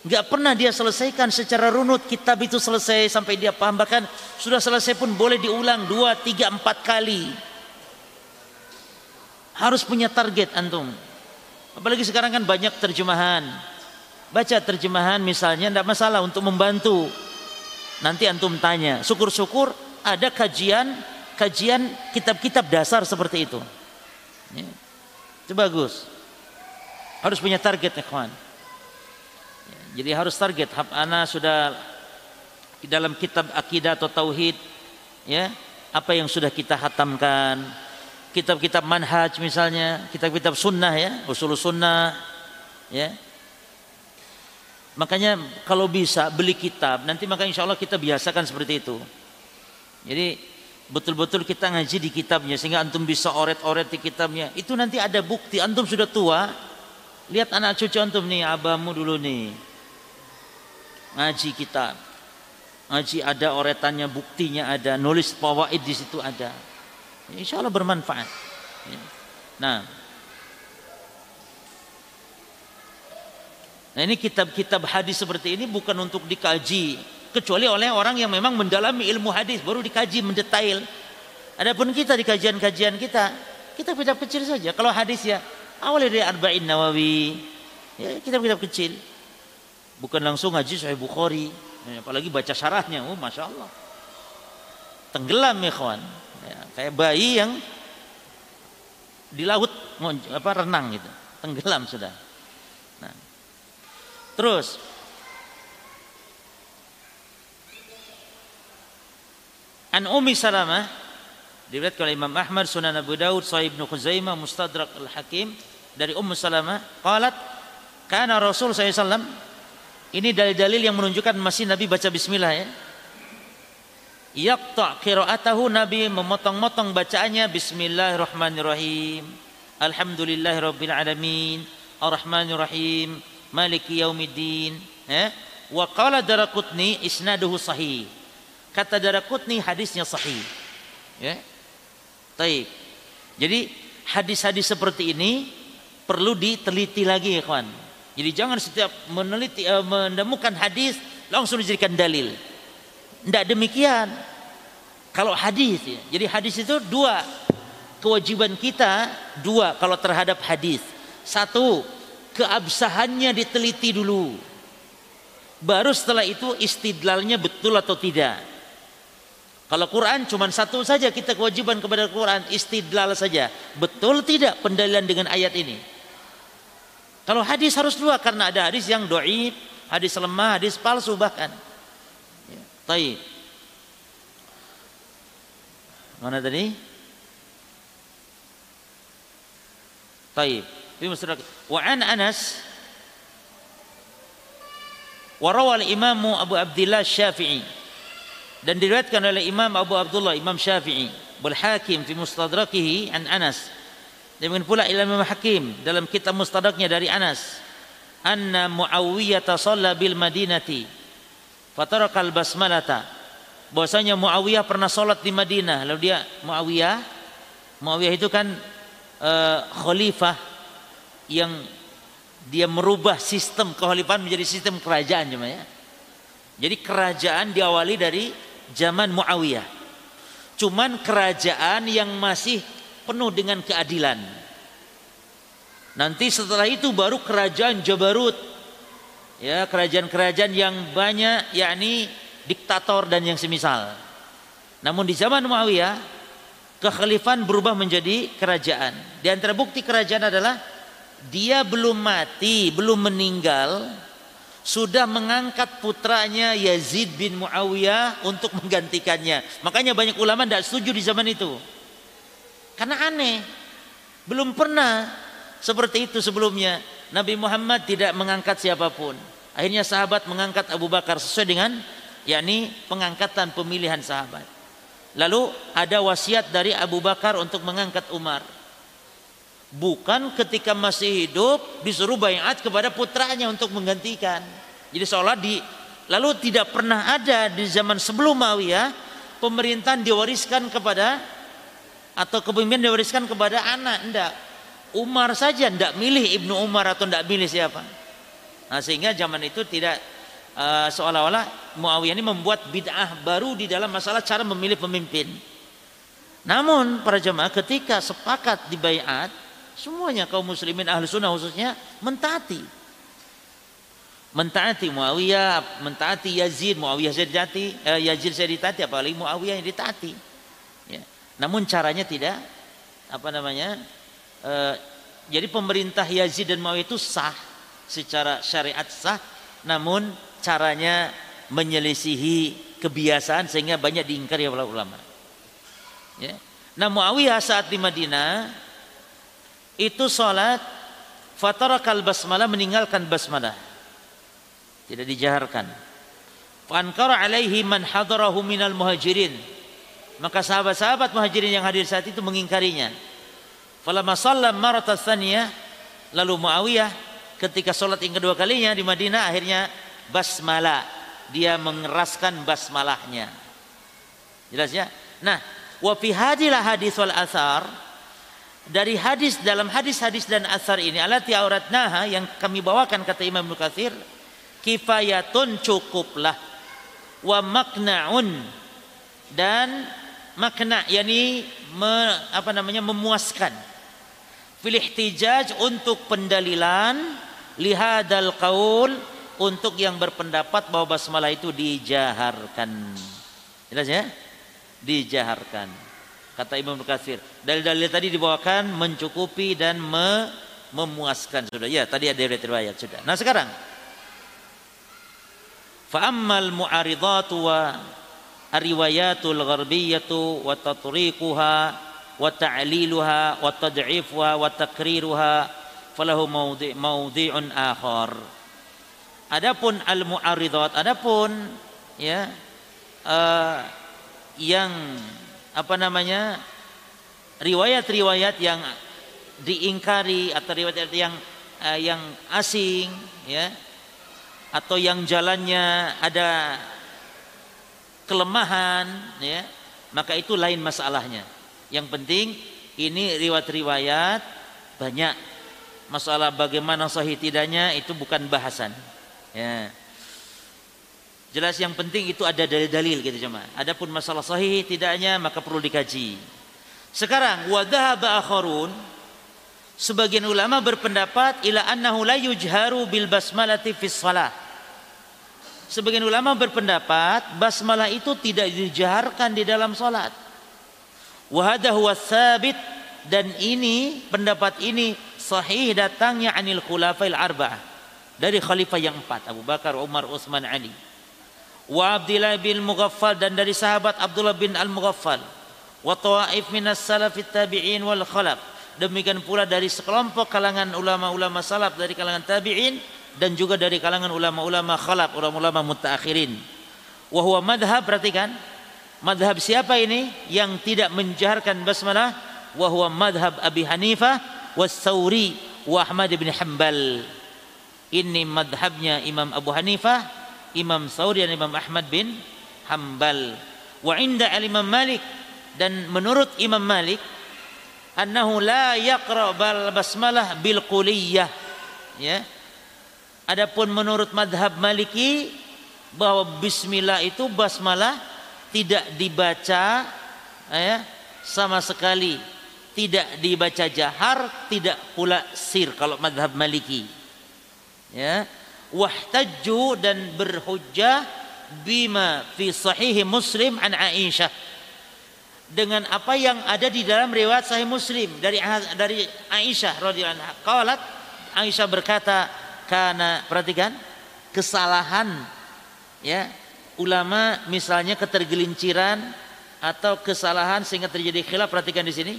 nggak pernah dia selesaikan secara runut kitab itu selesai sampai dia paham bahkan sudah selesai pun boleh diulang dua tiga empat kali harus punya target antum Apalagi sekarang kan banyak terjemahan. Baca terjemahan misalnya tidak masalah untuk membantu. Nanti antum tanya, syukur-syukur ada kajian kajian kitab-kitab dasar seperti itu. Ya. Itu bagus. Harus punya target ya. Ya, jadi harus target. Ana sudah di dalam kitab akidah atau tauhid ya apa yang sudah kita hatamkan kitab-kitab manhaj misalnya, kitab-kitab sunnah ya, usul sunnah ya. Makanya kalau bisa beli kitab, nanti maka insya Allah kita biasakan seperti itu. Jadi betul-betul kita ngaji di kitabnya sehingga antum bisa oret-oret di kitabnya. Itu nanti ada bukti antum sudah tua. Lihat anak cucu antum nih, abamu dulu nih. Ngaji kitab. Ngaji ada oretannya, buktinya ada, nulis fawaid di situ ada. Insya Allah bermanfaat. Ya. Nah, nah ini kitab-kitab hadis seperti ini bukan untuk dikaji kecuali oleh orang yang memang mendalami ilmu hadis baru dikaji mendetail. Adapun kita di kajian-kajian kita, kita kitab kecil saja. Kalau hadis ya awalnya dari Arba'in Nawawi, ya kitab-kitab kecil. Bukan langsung ngaji Sahih Bukhari, ya, apalagi baca syarahnya, oh masya Allah. Tenggelam ya kawan kayak bayi yang di laut apa renang gitu. Tenggelam sudah. Nah. Terus. An Umi Salamah diriwayatkan oleh Imam Ahmad Sunan Abu Daud Sahih Ibnu Khuzaimah Mustadrak Al-Hakim. Dari Ummu Salamah qalat kana Rasul SAW ini dalil-dalil yang menunjukkan masih Nabi baca bismillah ya yaqta qiraatahu Nabi memotong-motong bacaannya bismillahirrahmanirrahim alhamdulillahirabbil alamin arrahmanirrahim maliki yaumiddin ya Wa qala Daraqutni isnaduhu sahih. Kata Daraqutni hadisnya sahih. Ya. Taib. Jadi hadis-hadis seperti ini perlu diteliti lagi ya kawan. Jadi jangan setiap meneliti uh, menemukan hadis langsung dijadikan dalil. Tidak demikian. Kalau hadis ya. Jadi hadis itu dua kewajiban kita dua kalau terhadap hadis. Satu, keabsahannya diteliti dulu. Baru setelah itu istidlalnya betul atau tidak. Kalau Quran cuma satu saja kita kewajiban kepada Quran istidlal saja. Betul tidak pendalilan dengan ayat ini? Kalau hadis harus dua karena ada hadis yang doib, hadis lemah, hadis palsu bahkan. Taib. Mana tadi? Taib. Wa an Anas wa rawal Imam Abu Abdullah Syafi'i dan diriwayatkan oleh Imam Abu Abdullah Imam Syafi'i wal Hakim fi mustadrakihi an Anas demikian pula Imam Hakim dalam kitab mustadraknya dari Anas anna Muawiyah shalla bil Madinati fatarakal basmalata bahwasanya Muawiyah pernah salat di Madinah lalu dia Muawiyah Muawiyah itu kan uh, khalifah yang dia merubah sistem kekhalifahan menjadi sistem kerajaan ya. Jadi kerajaan diawali dari zaman Muawiyah. Cuman kerajaan yang masih penuh dengan keadilan. Nanti setelah itu baru kerajaan Jabarut. Ya, kerajaan-kerajaan yang banyak yakni diktator dan yang semisal. Namun di zaman Muawiyah kekhalifahan berubah menjadi kerajaan. Di antara bukti kerajaan adalah dia belum mati, belum meninggal, sudah mengangkat putranya Yazid bin Muawiyah untuk menggantikannya. Makanya banyak ulama tidak setuju di zaman itu. Karena aneh. Belum pernah seperti itu sebelumnya. Nabi Muhammad tidak mengangkat siapa pun. Akhirnya sahabat mengangkat Abu Bakar sesuai dengan yakni pengangkatan pemilihan sahabat. Lalu ada wasiat dari Abu Bakar untuk mengangkat Umar. Bukan ketika masih hidup disuruh bayat kepada putranya untuk menggantikan. Jadi seolah di lalu tidak pernah ada di zaman sebelum Muawiyah pemerintahan diwariskan kepada atau kepemimpinan diwariskan kepada anak. Enggak. Umar saja enggak milih Ibnu Umar atau enggak milih siapa. Nah, sehingga zaman itu tidak uh, seolah-olah Muawiyah ini membuat bid'ah baru di dalam masalah cara memilih pemimpin. Namun para jemaah ketika sepakat di bayat Semuanya kaum muslimin ahli sunnah khususnya mentaati. Mentaati Muawiyah, mentaati Yazid, Muawiyah ditaati, eh, Yazid ditaati, apalagi Muawiyah yang ditaati. Ya. Namun caranya tidak, apa namanya, eh, jadi pemerintah Yazid dan Muawiyah itu sah secara syariat sah, namun caranya menyelisihi kebiasaan sehingga banyak diingkari oleh ulama. Ya. Nah Muawiyah saat di Madinah itu salat fatarakal basmalah meninggalkan basmalah tidak dijaharkan fankara alaihi man hadarahu minal muhajirin maka sahabat-sahabat muhajirin yang hadir saat itu mengingkarinya falamma sallam lalu Muawiyah ketika salat yang kedua kalinya di Madinah akhirnya basmalah. Dia mengeraskan basmalahnya. Jelas ya? Nah wa fi hadilah hadis wal athar dari hadis dalam hadis-hadis dan asar ini alati naha yang kami bawakan kata Imam Nukathir kifayatun cukuplah wa maknaun dan makna yakni me, apa namanya memuaskan. Fil ihtijaj untuk pendalilan lihadal qaul untuk yang berpendapat bahwa basmalah itu dijaharkan jelas ya dijaharkan kata Imam Katsir. Dalil-dalil tadi dibawakan mencukupi dan me memuaskan sudah. Ya, tadi ada riwayat sudah. Nah, sekarang fa'ammal mu'aridatu wa riwayatul gharbiyatu wa tatriquha wa ta'liluha wa tad'ifuha wa takriruha falahu mawdi' mawdi'un akhar. Adapun al mu'aridat, adapun ya uh, yang apa namanya riwayat-riwayat yang diingkari atau riwayat yang uh, yang asing ya atau yang jalannya ada kelemahan ya maka itu lain masalahnya yang penting ini riwayat-riwayat banyak masalah bagaimana sahih tidaknya itu bukan bahasan. Ya. Jelas yang penting itu ada dalil-dalil gitu cuma adapun masalah sahih tidaknya maka perlu dikaji. Sekarang wadhaba akharun sebagian ulama berpendapat ila annahu la yujharu bil basmalati fis salah. Sebagian ulama berpendapat basmalah itu tidak dijaharkan di dalam salat. Wahada huwa dan ini pendapat ini sahih datangnya anil khulafail arba'ah dari khalifah yang empat Abu Bakar, Umar, Utsman, Ali. Wa Abdullah bin Mughaffal dan dari sahabat Abdullah bin Al-Mughaffal. Wa tawaif minas salafit tabi'in wal khalaf. Demikian pula dari sekelompok kalangan ulama-ulama salaf dari kalangan tabi'in dan juga dari kalangan ulama-ulama khalaf, ulama-ulama mutaakhirin. Wa huwa madhab perhatikan. Madhab siapa ini yang tidak menjaharkan basmalah? Wa huwa madhab Abi Hanifah was Sauri wa Ahmad bin Hanbal. Ini madhabnya Imam Abu Hanifah, Imam Sauri dan Imam Ahmad bin Hanbal. Wa inda al-Imam Malik dan menurut Imam Malik annahu la yaqra bal basmalah bil quliyah ya Adapun menurut madhab Maliki bahwa Bismillah itu basmalah tidak dibaca ya, sama sekali tidak dibaca jahar tidak pula sir kalau madhab Maliki. Ya. Wahtajju dan berhujjah bima fi sahih Muslim an Aisyah. Dengan apa yang ada di dalam riwayat sahih Muslim dari dari Aisyah radhiyallahu anha. Qalat Aisyah berkata karena perhatikan kesalahan ya. Ulama misalnya ketergelinciran atau kesalahan sehingga terjadi khilaf perhatikan di sini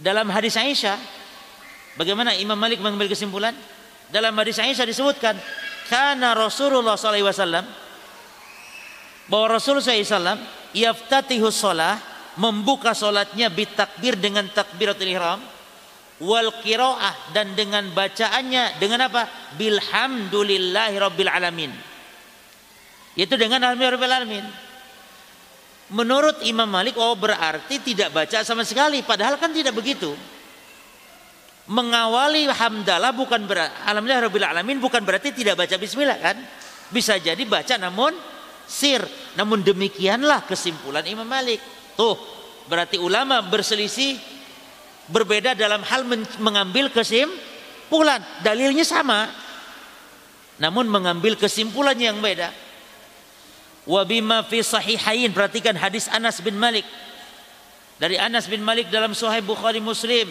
dalam hadis Aisyah bagaimana Imam Malik mengambil kesimpulan dalam hadis Aisyah disebutkan karena Rasulullah SAW bahwa Rasulullah SAW yaftatihu sholah membuka sholatnya bitakbir dengan takbiratul ihram wal qiraah dan dengan bacaannya dengan apa? Bilhamdulillahi rabbil alamin. Itu dengan alhamdulillah rabbil alamin. Menurut Imam Malik oh berarti tidak baca sama sekali padahal kan tidak begitu. Mengawali hamdalah bukan berarti alhamdulillah rabbil alamin bukan berarti tidak baca bismillah kan? Bisa jadi baca namun sir. Namun demikianlah kesimpulan Imam Malik. Tuh, berarti ulama berselisih berbeda dalam hal mengambil kesimpulan. Dalilnya sama. Namun mengambil kesimpulan yang beda. Wa bima fi sahihain perhatikan hadis Anas bin Malik. Dari Anas bin Malik dalam Sahih Bukhari Muslim.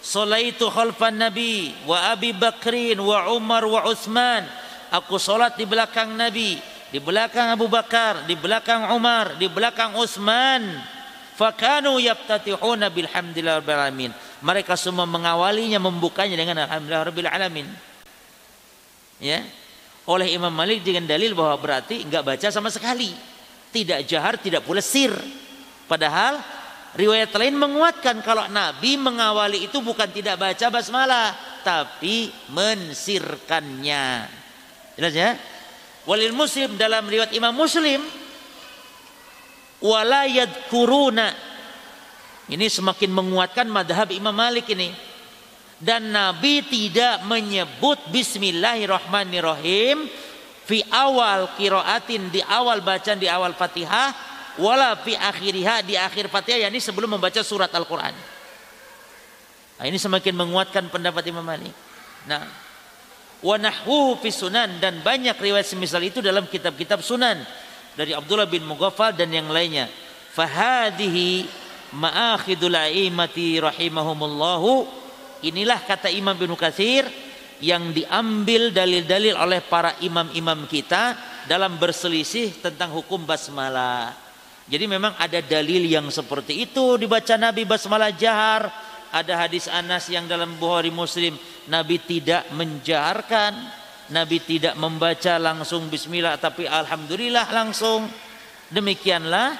Salaitu khalfan Nabi wa Abi Bakrin wa Umar wa Uthman. Aku salat di belakang Nabi, di belakang Abu Bakar, di belakang Umar, di belakang Utsman Fakanu yaftatihuna bilhamdillah rabbil alamin. Mereka semua mengawalinya membukanya dengan alhamdulillah rabbil alamin. Ya. Oleh Imam Malik dengan dalil bahwa berarti enggak baca sama sekali. Tidak jahar, tidak pula sir. Padahal riwayat lain menguatkan kalau Nabi mengawali itu bukan tidak baca basmalah, tapi mensirkannya. Jelas ya? Walil Muslim dalam riwayat Imam Muslim walayad kuruna ini semakin menguatkan madhab Imam Malik ini dan Nabi tidak menyebut Bismillahirrahmanirrahim fi awal kiraatin di awal bacaan di awal Fatihah wala fi akhiriha di akhir Fatihah yakni sebelum membaca surat Al-Qur'an. Nah, ini semakin menguatkan pendapat Imam Malik. Nah, wa nahwu fi sunan dan banyak riwayat semisal itu dalam kitab-kitab sunan dari Abdullah bin Mughaffal dan yang lainnya. Fahadihi ma'akhidul a'imati rahimahumullahu. Inilah kata Imam bin Katsir yang diambil dalil-dalil oleh para imam-imam kita dalam berselisih tentang hukum basmalah. Jadi memang ada dalil yang seperti itu dibaca Nabi basmalah jahar. Ada hadis Anas yang dalam Bukhari Muslim Nabi tidak menjaharkan Nabi tidak membaca langsung bismillah tapi alhamdulillah langsung. Demikianlah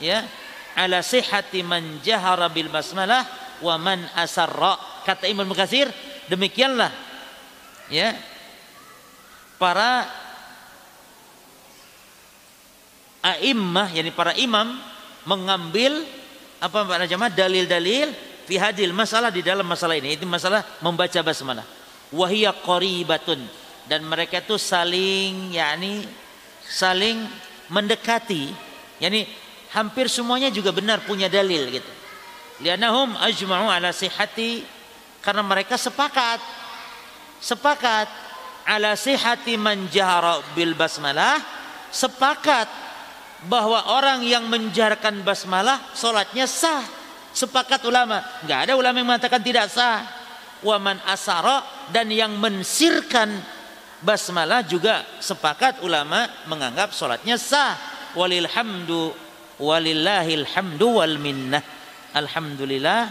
ya ala sihhati man jahara bil basmalah wa man asarra. Kata Imam Mukatsir, demikianlah ya para a'immah yakni para imam mengambil apa para jamaah dalil-dalil fi hadil masalah di dalam masalah ini. Itu masalah membaca basmalah. Wahia qaribatun dan mereka itu saling yakni saling mendekati. Yakni hampir semuanya juga benar punya dalil gitu lianahum ajma'u ala sihati karena mereka sepakat. Sepakat ala sihati man jahara bil basmalah. Sepakat bahwa orang yang menjarkan basmalah solatnya sah. Sepakat ulama. Nggak ada ulama yang mengatakan tidak sah. Waman asara dan yang mensirkan basmalah juga sepakat ulama menganggap solatnya sah. Walilhamdu walillahil hamdu wal minnah alhamdulillah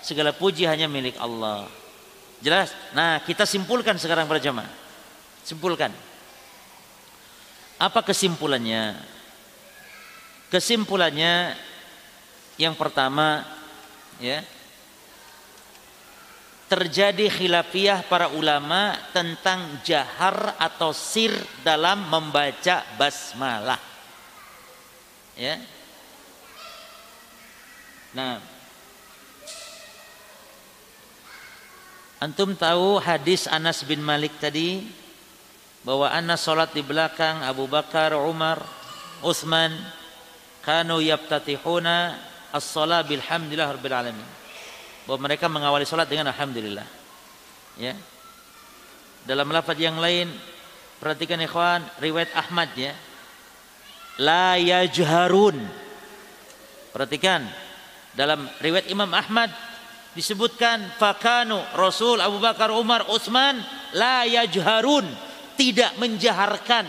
segala puji hanya milik Allah. Jelas? Nah kita simpulkan sekarang para jemaah simpulkan. Apa kesimpulannya? Kesimpulannya yang pertama ya terjadi khilafiyah para ulama tentang jahar atau sir dalam membaca basmalah. Ya. Nah, Antum tahu hadis Anas bin Malik tadi bahwa Anas sholat di belakang Abu Bakar, Umar, Utsman, kanu yaftatihuna as-shalah bilhamdillah rabbil alamin. Bahwa mereka mengawali salat dengan alhamdulillah. Ya. Dalam lafaz yang lain perhatikan ikhwan riwayat Ahmad ya. La yajharun. Perhatikan dalam riwayat Imam Ahmad disebutkan fakanu Rasul Abu Bakar Umar Utsman la yajharun tidak menjaharkan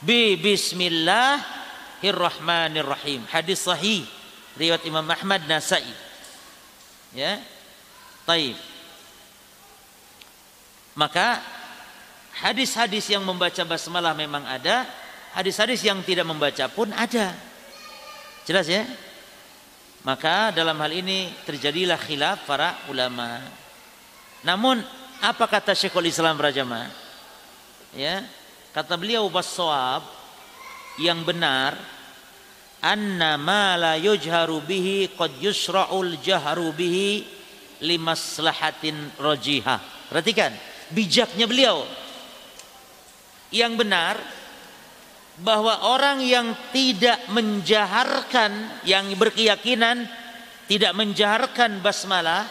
bi bismillah Bismillahirrahmanirrahim. Hadis sahih riwayat Imam Ahmad Nasai. Ya. Taib. Maka hadis-hadis yang membaca basmalah memang ada, hadis-hadis yang tidak membaca pun ada. Jelas ya? Maka dalam hal ini terjadilah khilaf para ulama. Namun apa kata Syekhul Islam Rajama? Ya, kata beliau basawab yang benar anna ma la yujharu bihi qad yusra'ul jahru bihi limaslahatin rajiha. Perhatikan, bijaknya beliau. Yang benar bahwa orang yang tidak menjaharkan yang berkeyakinan tidak menjaharkan basmalah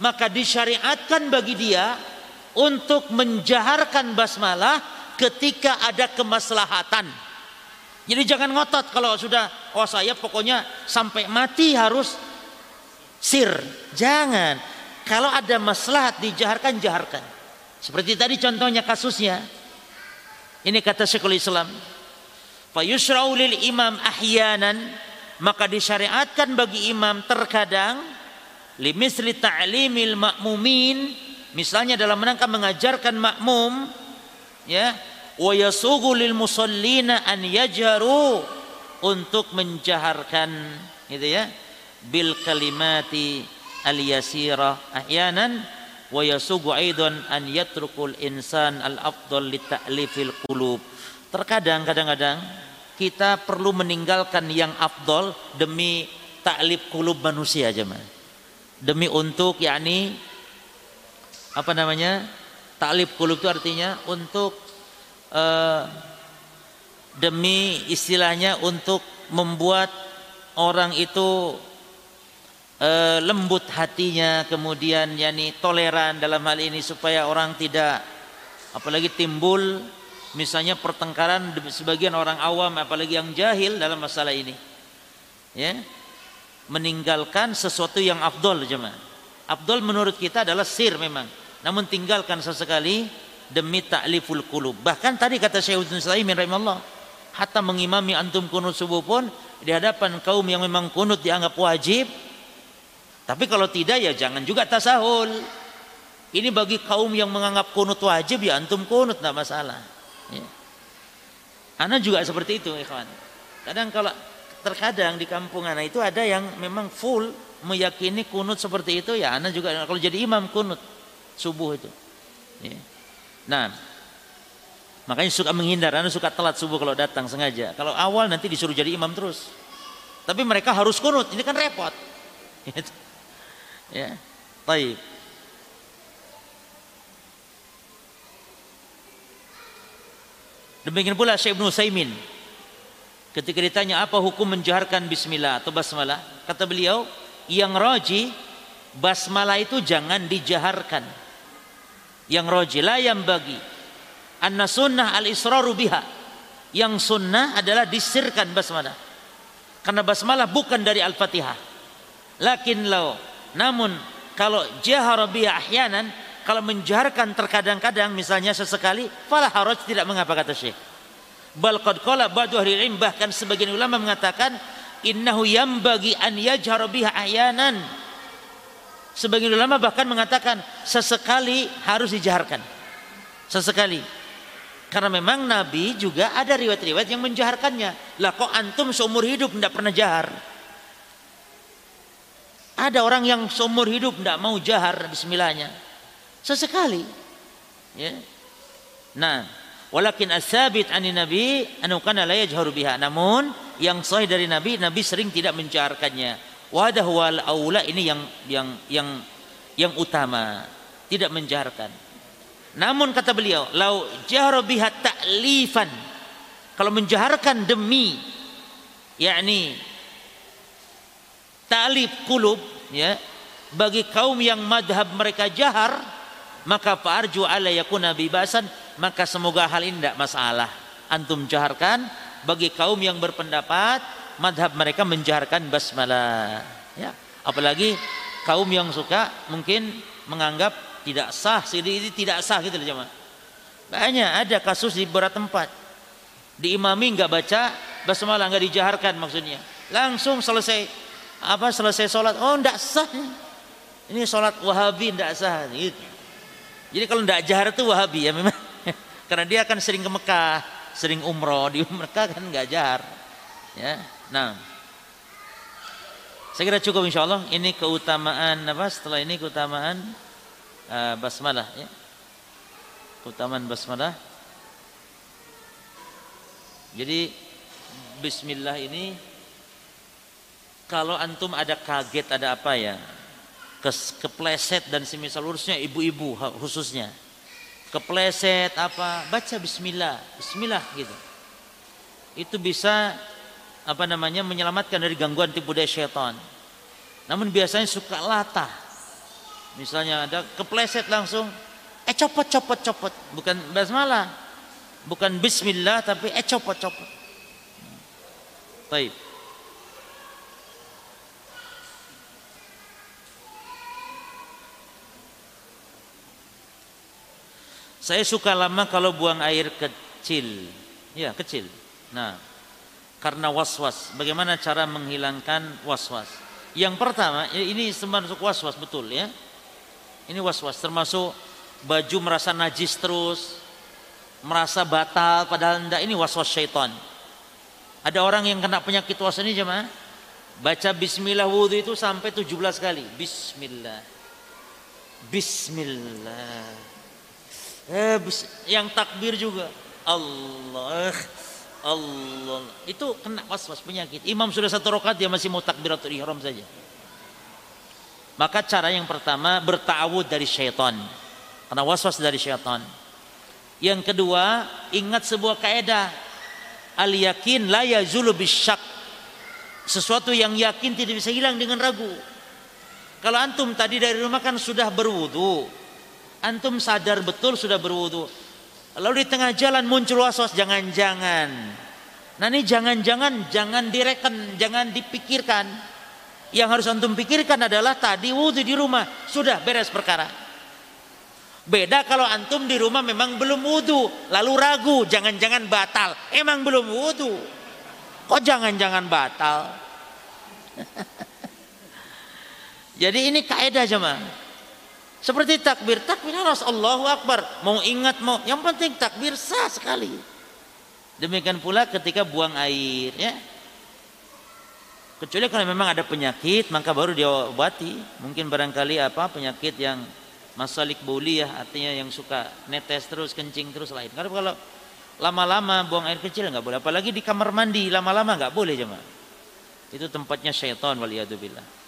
maka disyariatkan bagi dia untuk menjaharkan basmalah ketika ada kemaslahatan jadi jangan ngotot kalau sudah oh saya pokoknya sampai mati harus sir. Jangan. Kalau ada maslahat dijaharkan jaharkan. Seperti tadi contohnya kasusnya. Ini kata Syekhul Islam. Fayusra'u lil imam ahyanan maka disyariatkan bagi imam terkadang limisli ta'limil ma'mumin misalnya dalam rangka mengajarkan makmum ya wa yasugu lil musallina an yajharu untuk menjaharkan gitu ya bil kalimati al yasira ahyanan wa yasugu aidan an yatrukul insan al afdal li ta'lifil qulub terkadang kadang-kadang kita perlu meninggalkan yang afdol demi taklif kulub manusia aja demi untuk yakni apa namanya taklif kulub itu artinya untuk uh, demi istilahnya untuk membuat orang itu uh, lembut hatinya kemudian yani toleran dalam hal ini supaya orang tidak apalagi timbul misalnya pertengkaran sebagian orang awam apalagi yang jahil dalam masalah ini ya meninggalkan sesuatu yang afdol jemaah afdol menurut kita adalah sir memang namun tinggalkan sesekali demi ta'liful qulub. Bahkan tadi kata Syekh Ibnu Sulaiman rahimahullah, hatta mengimami antum kunut subuh pun di hadapan kaum yang memang kunut dianggap wajib. Tapi kalau tidak ya jangan juga tasahul. Ini bagi kaum yang menganggap kunut wajib ya antum kunut tidak masalah. Ya. Anak juga seperti itu, ikhwan. Kadang kalau terkadang di kampung anak itu ada yang memang full meyakini kunut seperti itu ya anak juga kalau jadi imam kunut subuh itu. Ya. Nah, Makanya suka menghindar, karena suka telat subuh kalau datang sengaja. Kalau awal nanti disuruh jadi imam terus. Tapi mereka harus kunut, ini kan repot. Ya, baik. Demikian pula Syekh Ibnu Saimin ketika ditanya apa hukum menjaharkan bismillah atau basmalah, kata beliau, yang roji basmalah itu jangan dijaharkan. Yang roji lah yang bagi Anna sunnah al israru biha. Yang sunnah adalah disirkan basmalah. Karena basmalah bukan dari al-fatihah. Lakin lau. Namun kalau jahara biha ahyanan. Kalau menjaharkan terkadang-kadang misalnya sesekali. Falah haraj tidak mengapa kata syekh. Bal qad qala ba'du ahli ilm bahkan sebagian ulama mengatakan innahu bagi an yajhara biha ahyanan. Sebagian ulama bahkan mengatakan sesekali harus dijaharkan. Sesekali. Karena memang Nabi juga ada riwayat-riwayat yang menjaharkannya. Lah kok antum seumur hidup tidak pernah jahar? Ada orang yang seumur hidup tidak mau jahar bismillahnya. Sesekali. Ya. Nah, walakin as-sabit ani Nabi anu kana la yajharu biha. Namun yang sahih dari Nabi, Nabi sering tidak menjaharkannya. Wadah wal aula ini yang yang yang yang utama, tidak menjaharkan. Namun kata beliau, lau jahra biha ta'lifan. Kalau menjaharkan demi yakni ta'lif kulub ya bagi kaum yang madhab mereka jahar maka fa'arju ala yakuna bibasan maka semoga hal ini tidak masalah antum jaharkan bagi kaum yang berpendapat madhab mereka menjaharkan basmalah ya apalagi kaum yang suka mungkin menganggap tidak sah, ini tidak sah gitu loh jemaah. Banyak ada kasus di beberapa tempat. Diimami nggak baca basmalah nggak dijaharkan maksudnya. Langsung selesai apa selesai sholat, oh nggak sah. Ini sholat wahabi nggak sah gitu. Jadi kalau nggak jahar itu wahabi ya memang. Karena dia akan sering ke Mekah, sering umroh di Mekah kan nggak jahar. Ya, nah. Saya kira cukup insya Allah. Ini keutamaan apa? Setelah ini keutamaan uh, basmalah ya. Keutamaan basmalah. Jadi bismillah ini kalau antum ada kaget ada apa ya? Kes, kepleset dan semisal urusnya ibu-ibu khususnya. Kepleset apa? Baca bismillah, bismillah gitu. Itu bisa apa namanya menyelamatkan dari gangguan tipu daya syaitan. Namun biasanya suka latah Misalnya ada kepleset langsung, eh copot copot copot, bukan basmalah, bukan Bismillah tapi eh copot copot. Baik. Saya suka lama kalau buang air kecil. Ya, kecil. Nah, karena was-was. Bagaimana cara menghilangkan was-was? Yang pertama, ini termasuk was-was betul ya. Ini was-was termasuk baju merasa najis terus, merasa batal padahal tidak ini was-was syaitan. Ada orang yang kena penyakit was ini jemaah baca bismillah wudhu itu sampai 17 kali. Bismillah. Bismillah. Eh, yang takbir juga. Allah. Allah. Itu kena was-was penyakit. Imam sudah satu rokat dia masih mau takbiratul ihram saja. Maka cara yang pertama bertawud dari syaitan. Karena waswas dari syaitan. Yang kedua, ingat sebuah kaidah. Al yakin la yazulu bisyak. Sesuatu yang yakin tidak bisa hilang dengan ragu. Kalau antum tadi dari rumah kan sudah berwudu. Antum sadar betul sudah berwudu. Lalu di tengah jalan muncul waswas jangan-jangan. Nah ini jangan-jangan jangan direken, jangan dipikirkan yang harus antum pikirkan adalah tadi wudhu di rumah sudah beres perkara. Beda kalau antum di rumah memang belum wudhu, lalu ragu, jangan-jangan batal. Emang belum wudhu, kok jangan-jangan batal? Jadi ini kaidah jemaah. Seperti takbir, takbir harus Allahu Akbar. Mau ingat mau, yang penting takbir sah sekali. Demikian pula ketika buang air, ya. Kecuali kalau memang ada penyakit maka baru diobati. Mungkin barangkali apa penyakit yang masalik boleh artinya yang suka netes terus kencing terus lain. Karena kalau lama-lama buang air kecil nggak boleh. Apalagi di kamar mandi lama-lama nggak boleh jemaah. Itu tempatnya syaitan waliyadzubillah.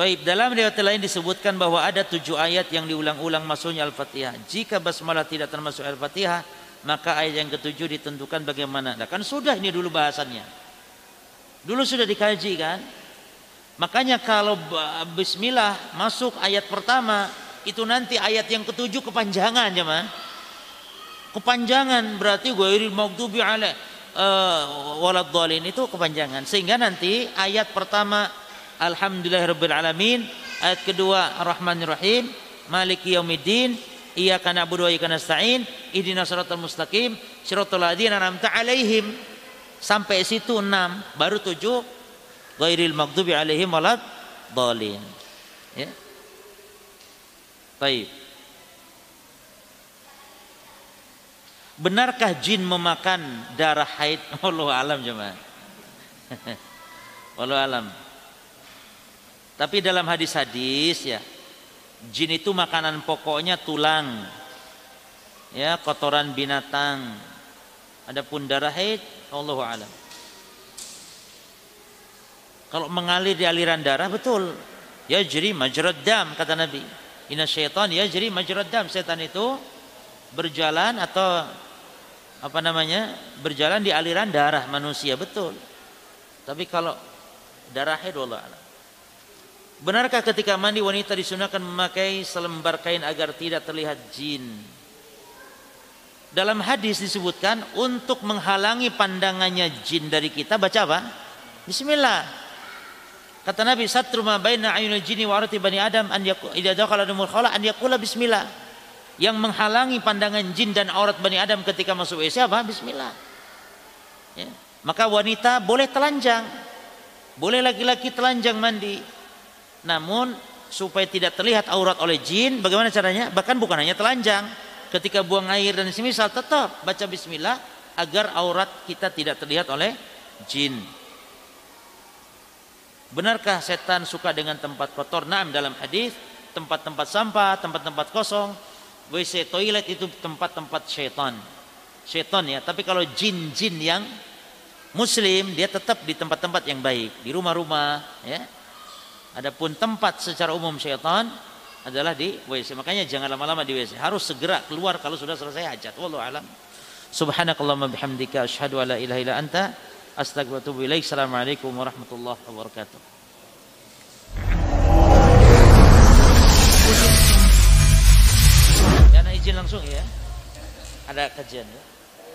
Taib dalam riwayat lain disebutkan bahwa ada tujuh ayat yang diulang-ulang masuknya Al-Fatihah. Jika basmalah tidak termasuk Al-Fatihah, maka ayat yang ketujuh ditentukan bagaimana. Nah, kan sudah ini dulu bahasannya. Dulu sudah dikaji kan? Makanya kalau bismillah masuk ayat pertama, itu nanti ayat yang ketujuh kepanjangan mah. Kepanjangan berarti ghairil maghdubi alaih uh, waladhdallin itu kepanjangan. Sehingga nanti ayat pertama alhamdulillahirabbil alamin, ayat kedua arrahmanir rahim, maliki yaumiddin, iyyaka na'budu wa iyyaka nasta'in, ihdinas siratal mustaqim, siratal ladzina an'amta alaihim. Sampai situ enam, baru tujuh ghairil maghdubi alaihim waladdallin. Ya. Baik. Benarkah jin memakan darah haid? Allah alam jemaah. Allah alam. Tapi dalam hadis-hadis ya, jin itu makanan pokoknya tulang, ya kotoran binatang. Adapun darah haid, Allah alam. Kalau mengalir di aliran darah betul, ya jadi majrad dam kata Nabi. Inna syaitan ya jadi majrad dam. Setan itu berjalan atau apa namanya? Berjalan di aliran darah manusia betul. Tapi kalau darah haid wallah Benarkah ketika mandi wanita disunahkan memakai selembar kain agar tidak terlihat jin? Dalam hadis disebutkan untuk menghalangi pandangannya jin dari kita baca apa? Bismillah. Kata Nabi, "Satru ma baina ayunil jinni wa arati bani Adam an yakula idza dakhala khala an yakula bismillah." Yang menghalangi pandangan jin dan aurat bani Adam ketika masuk WC apa? Bismillah. Ya. Maka wanita boleh telanjang. Boleh laki-laki telanjang mandi. Namun supaya tidak terlihat aurat oleh jin, bagaimana caranya? Bahkan bukan hanya telanjang, ketika buang air dan semisal tetap baca bismillah agar aurat kita tidak terlihat oleh jin. Benarkah setan suka dengan tempat kotor? Naam dalam hadis, tempat-tempat sampah, tempat-tempat kosong, WC toilet itu tempat-tempat setan. Setan ya, tapi kalau jin-jin yang muslim dia tetap di tempat-tempat yang baik, di rumah-rumah ya. Adapun tempat secara umum setan adalah di WC. Makanya jangan lama-lama di WC. Harus segera keluar kalau sudah selesai hajat. Wallahu alam. Subhanakallahumma bihamdika asyhadu an la ilaha illa anta Astagfirullahaladzim. Assalamualaikum warahmatullahi wabarakatuh. Izin langsung ya. Ada kajian ya.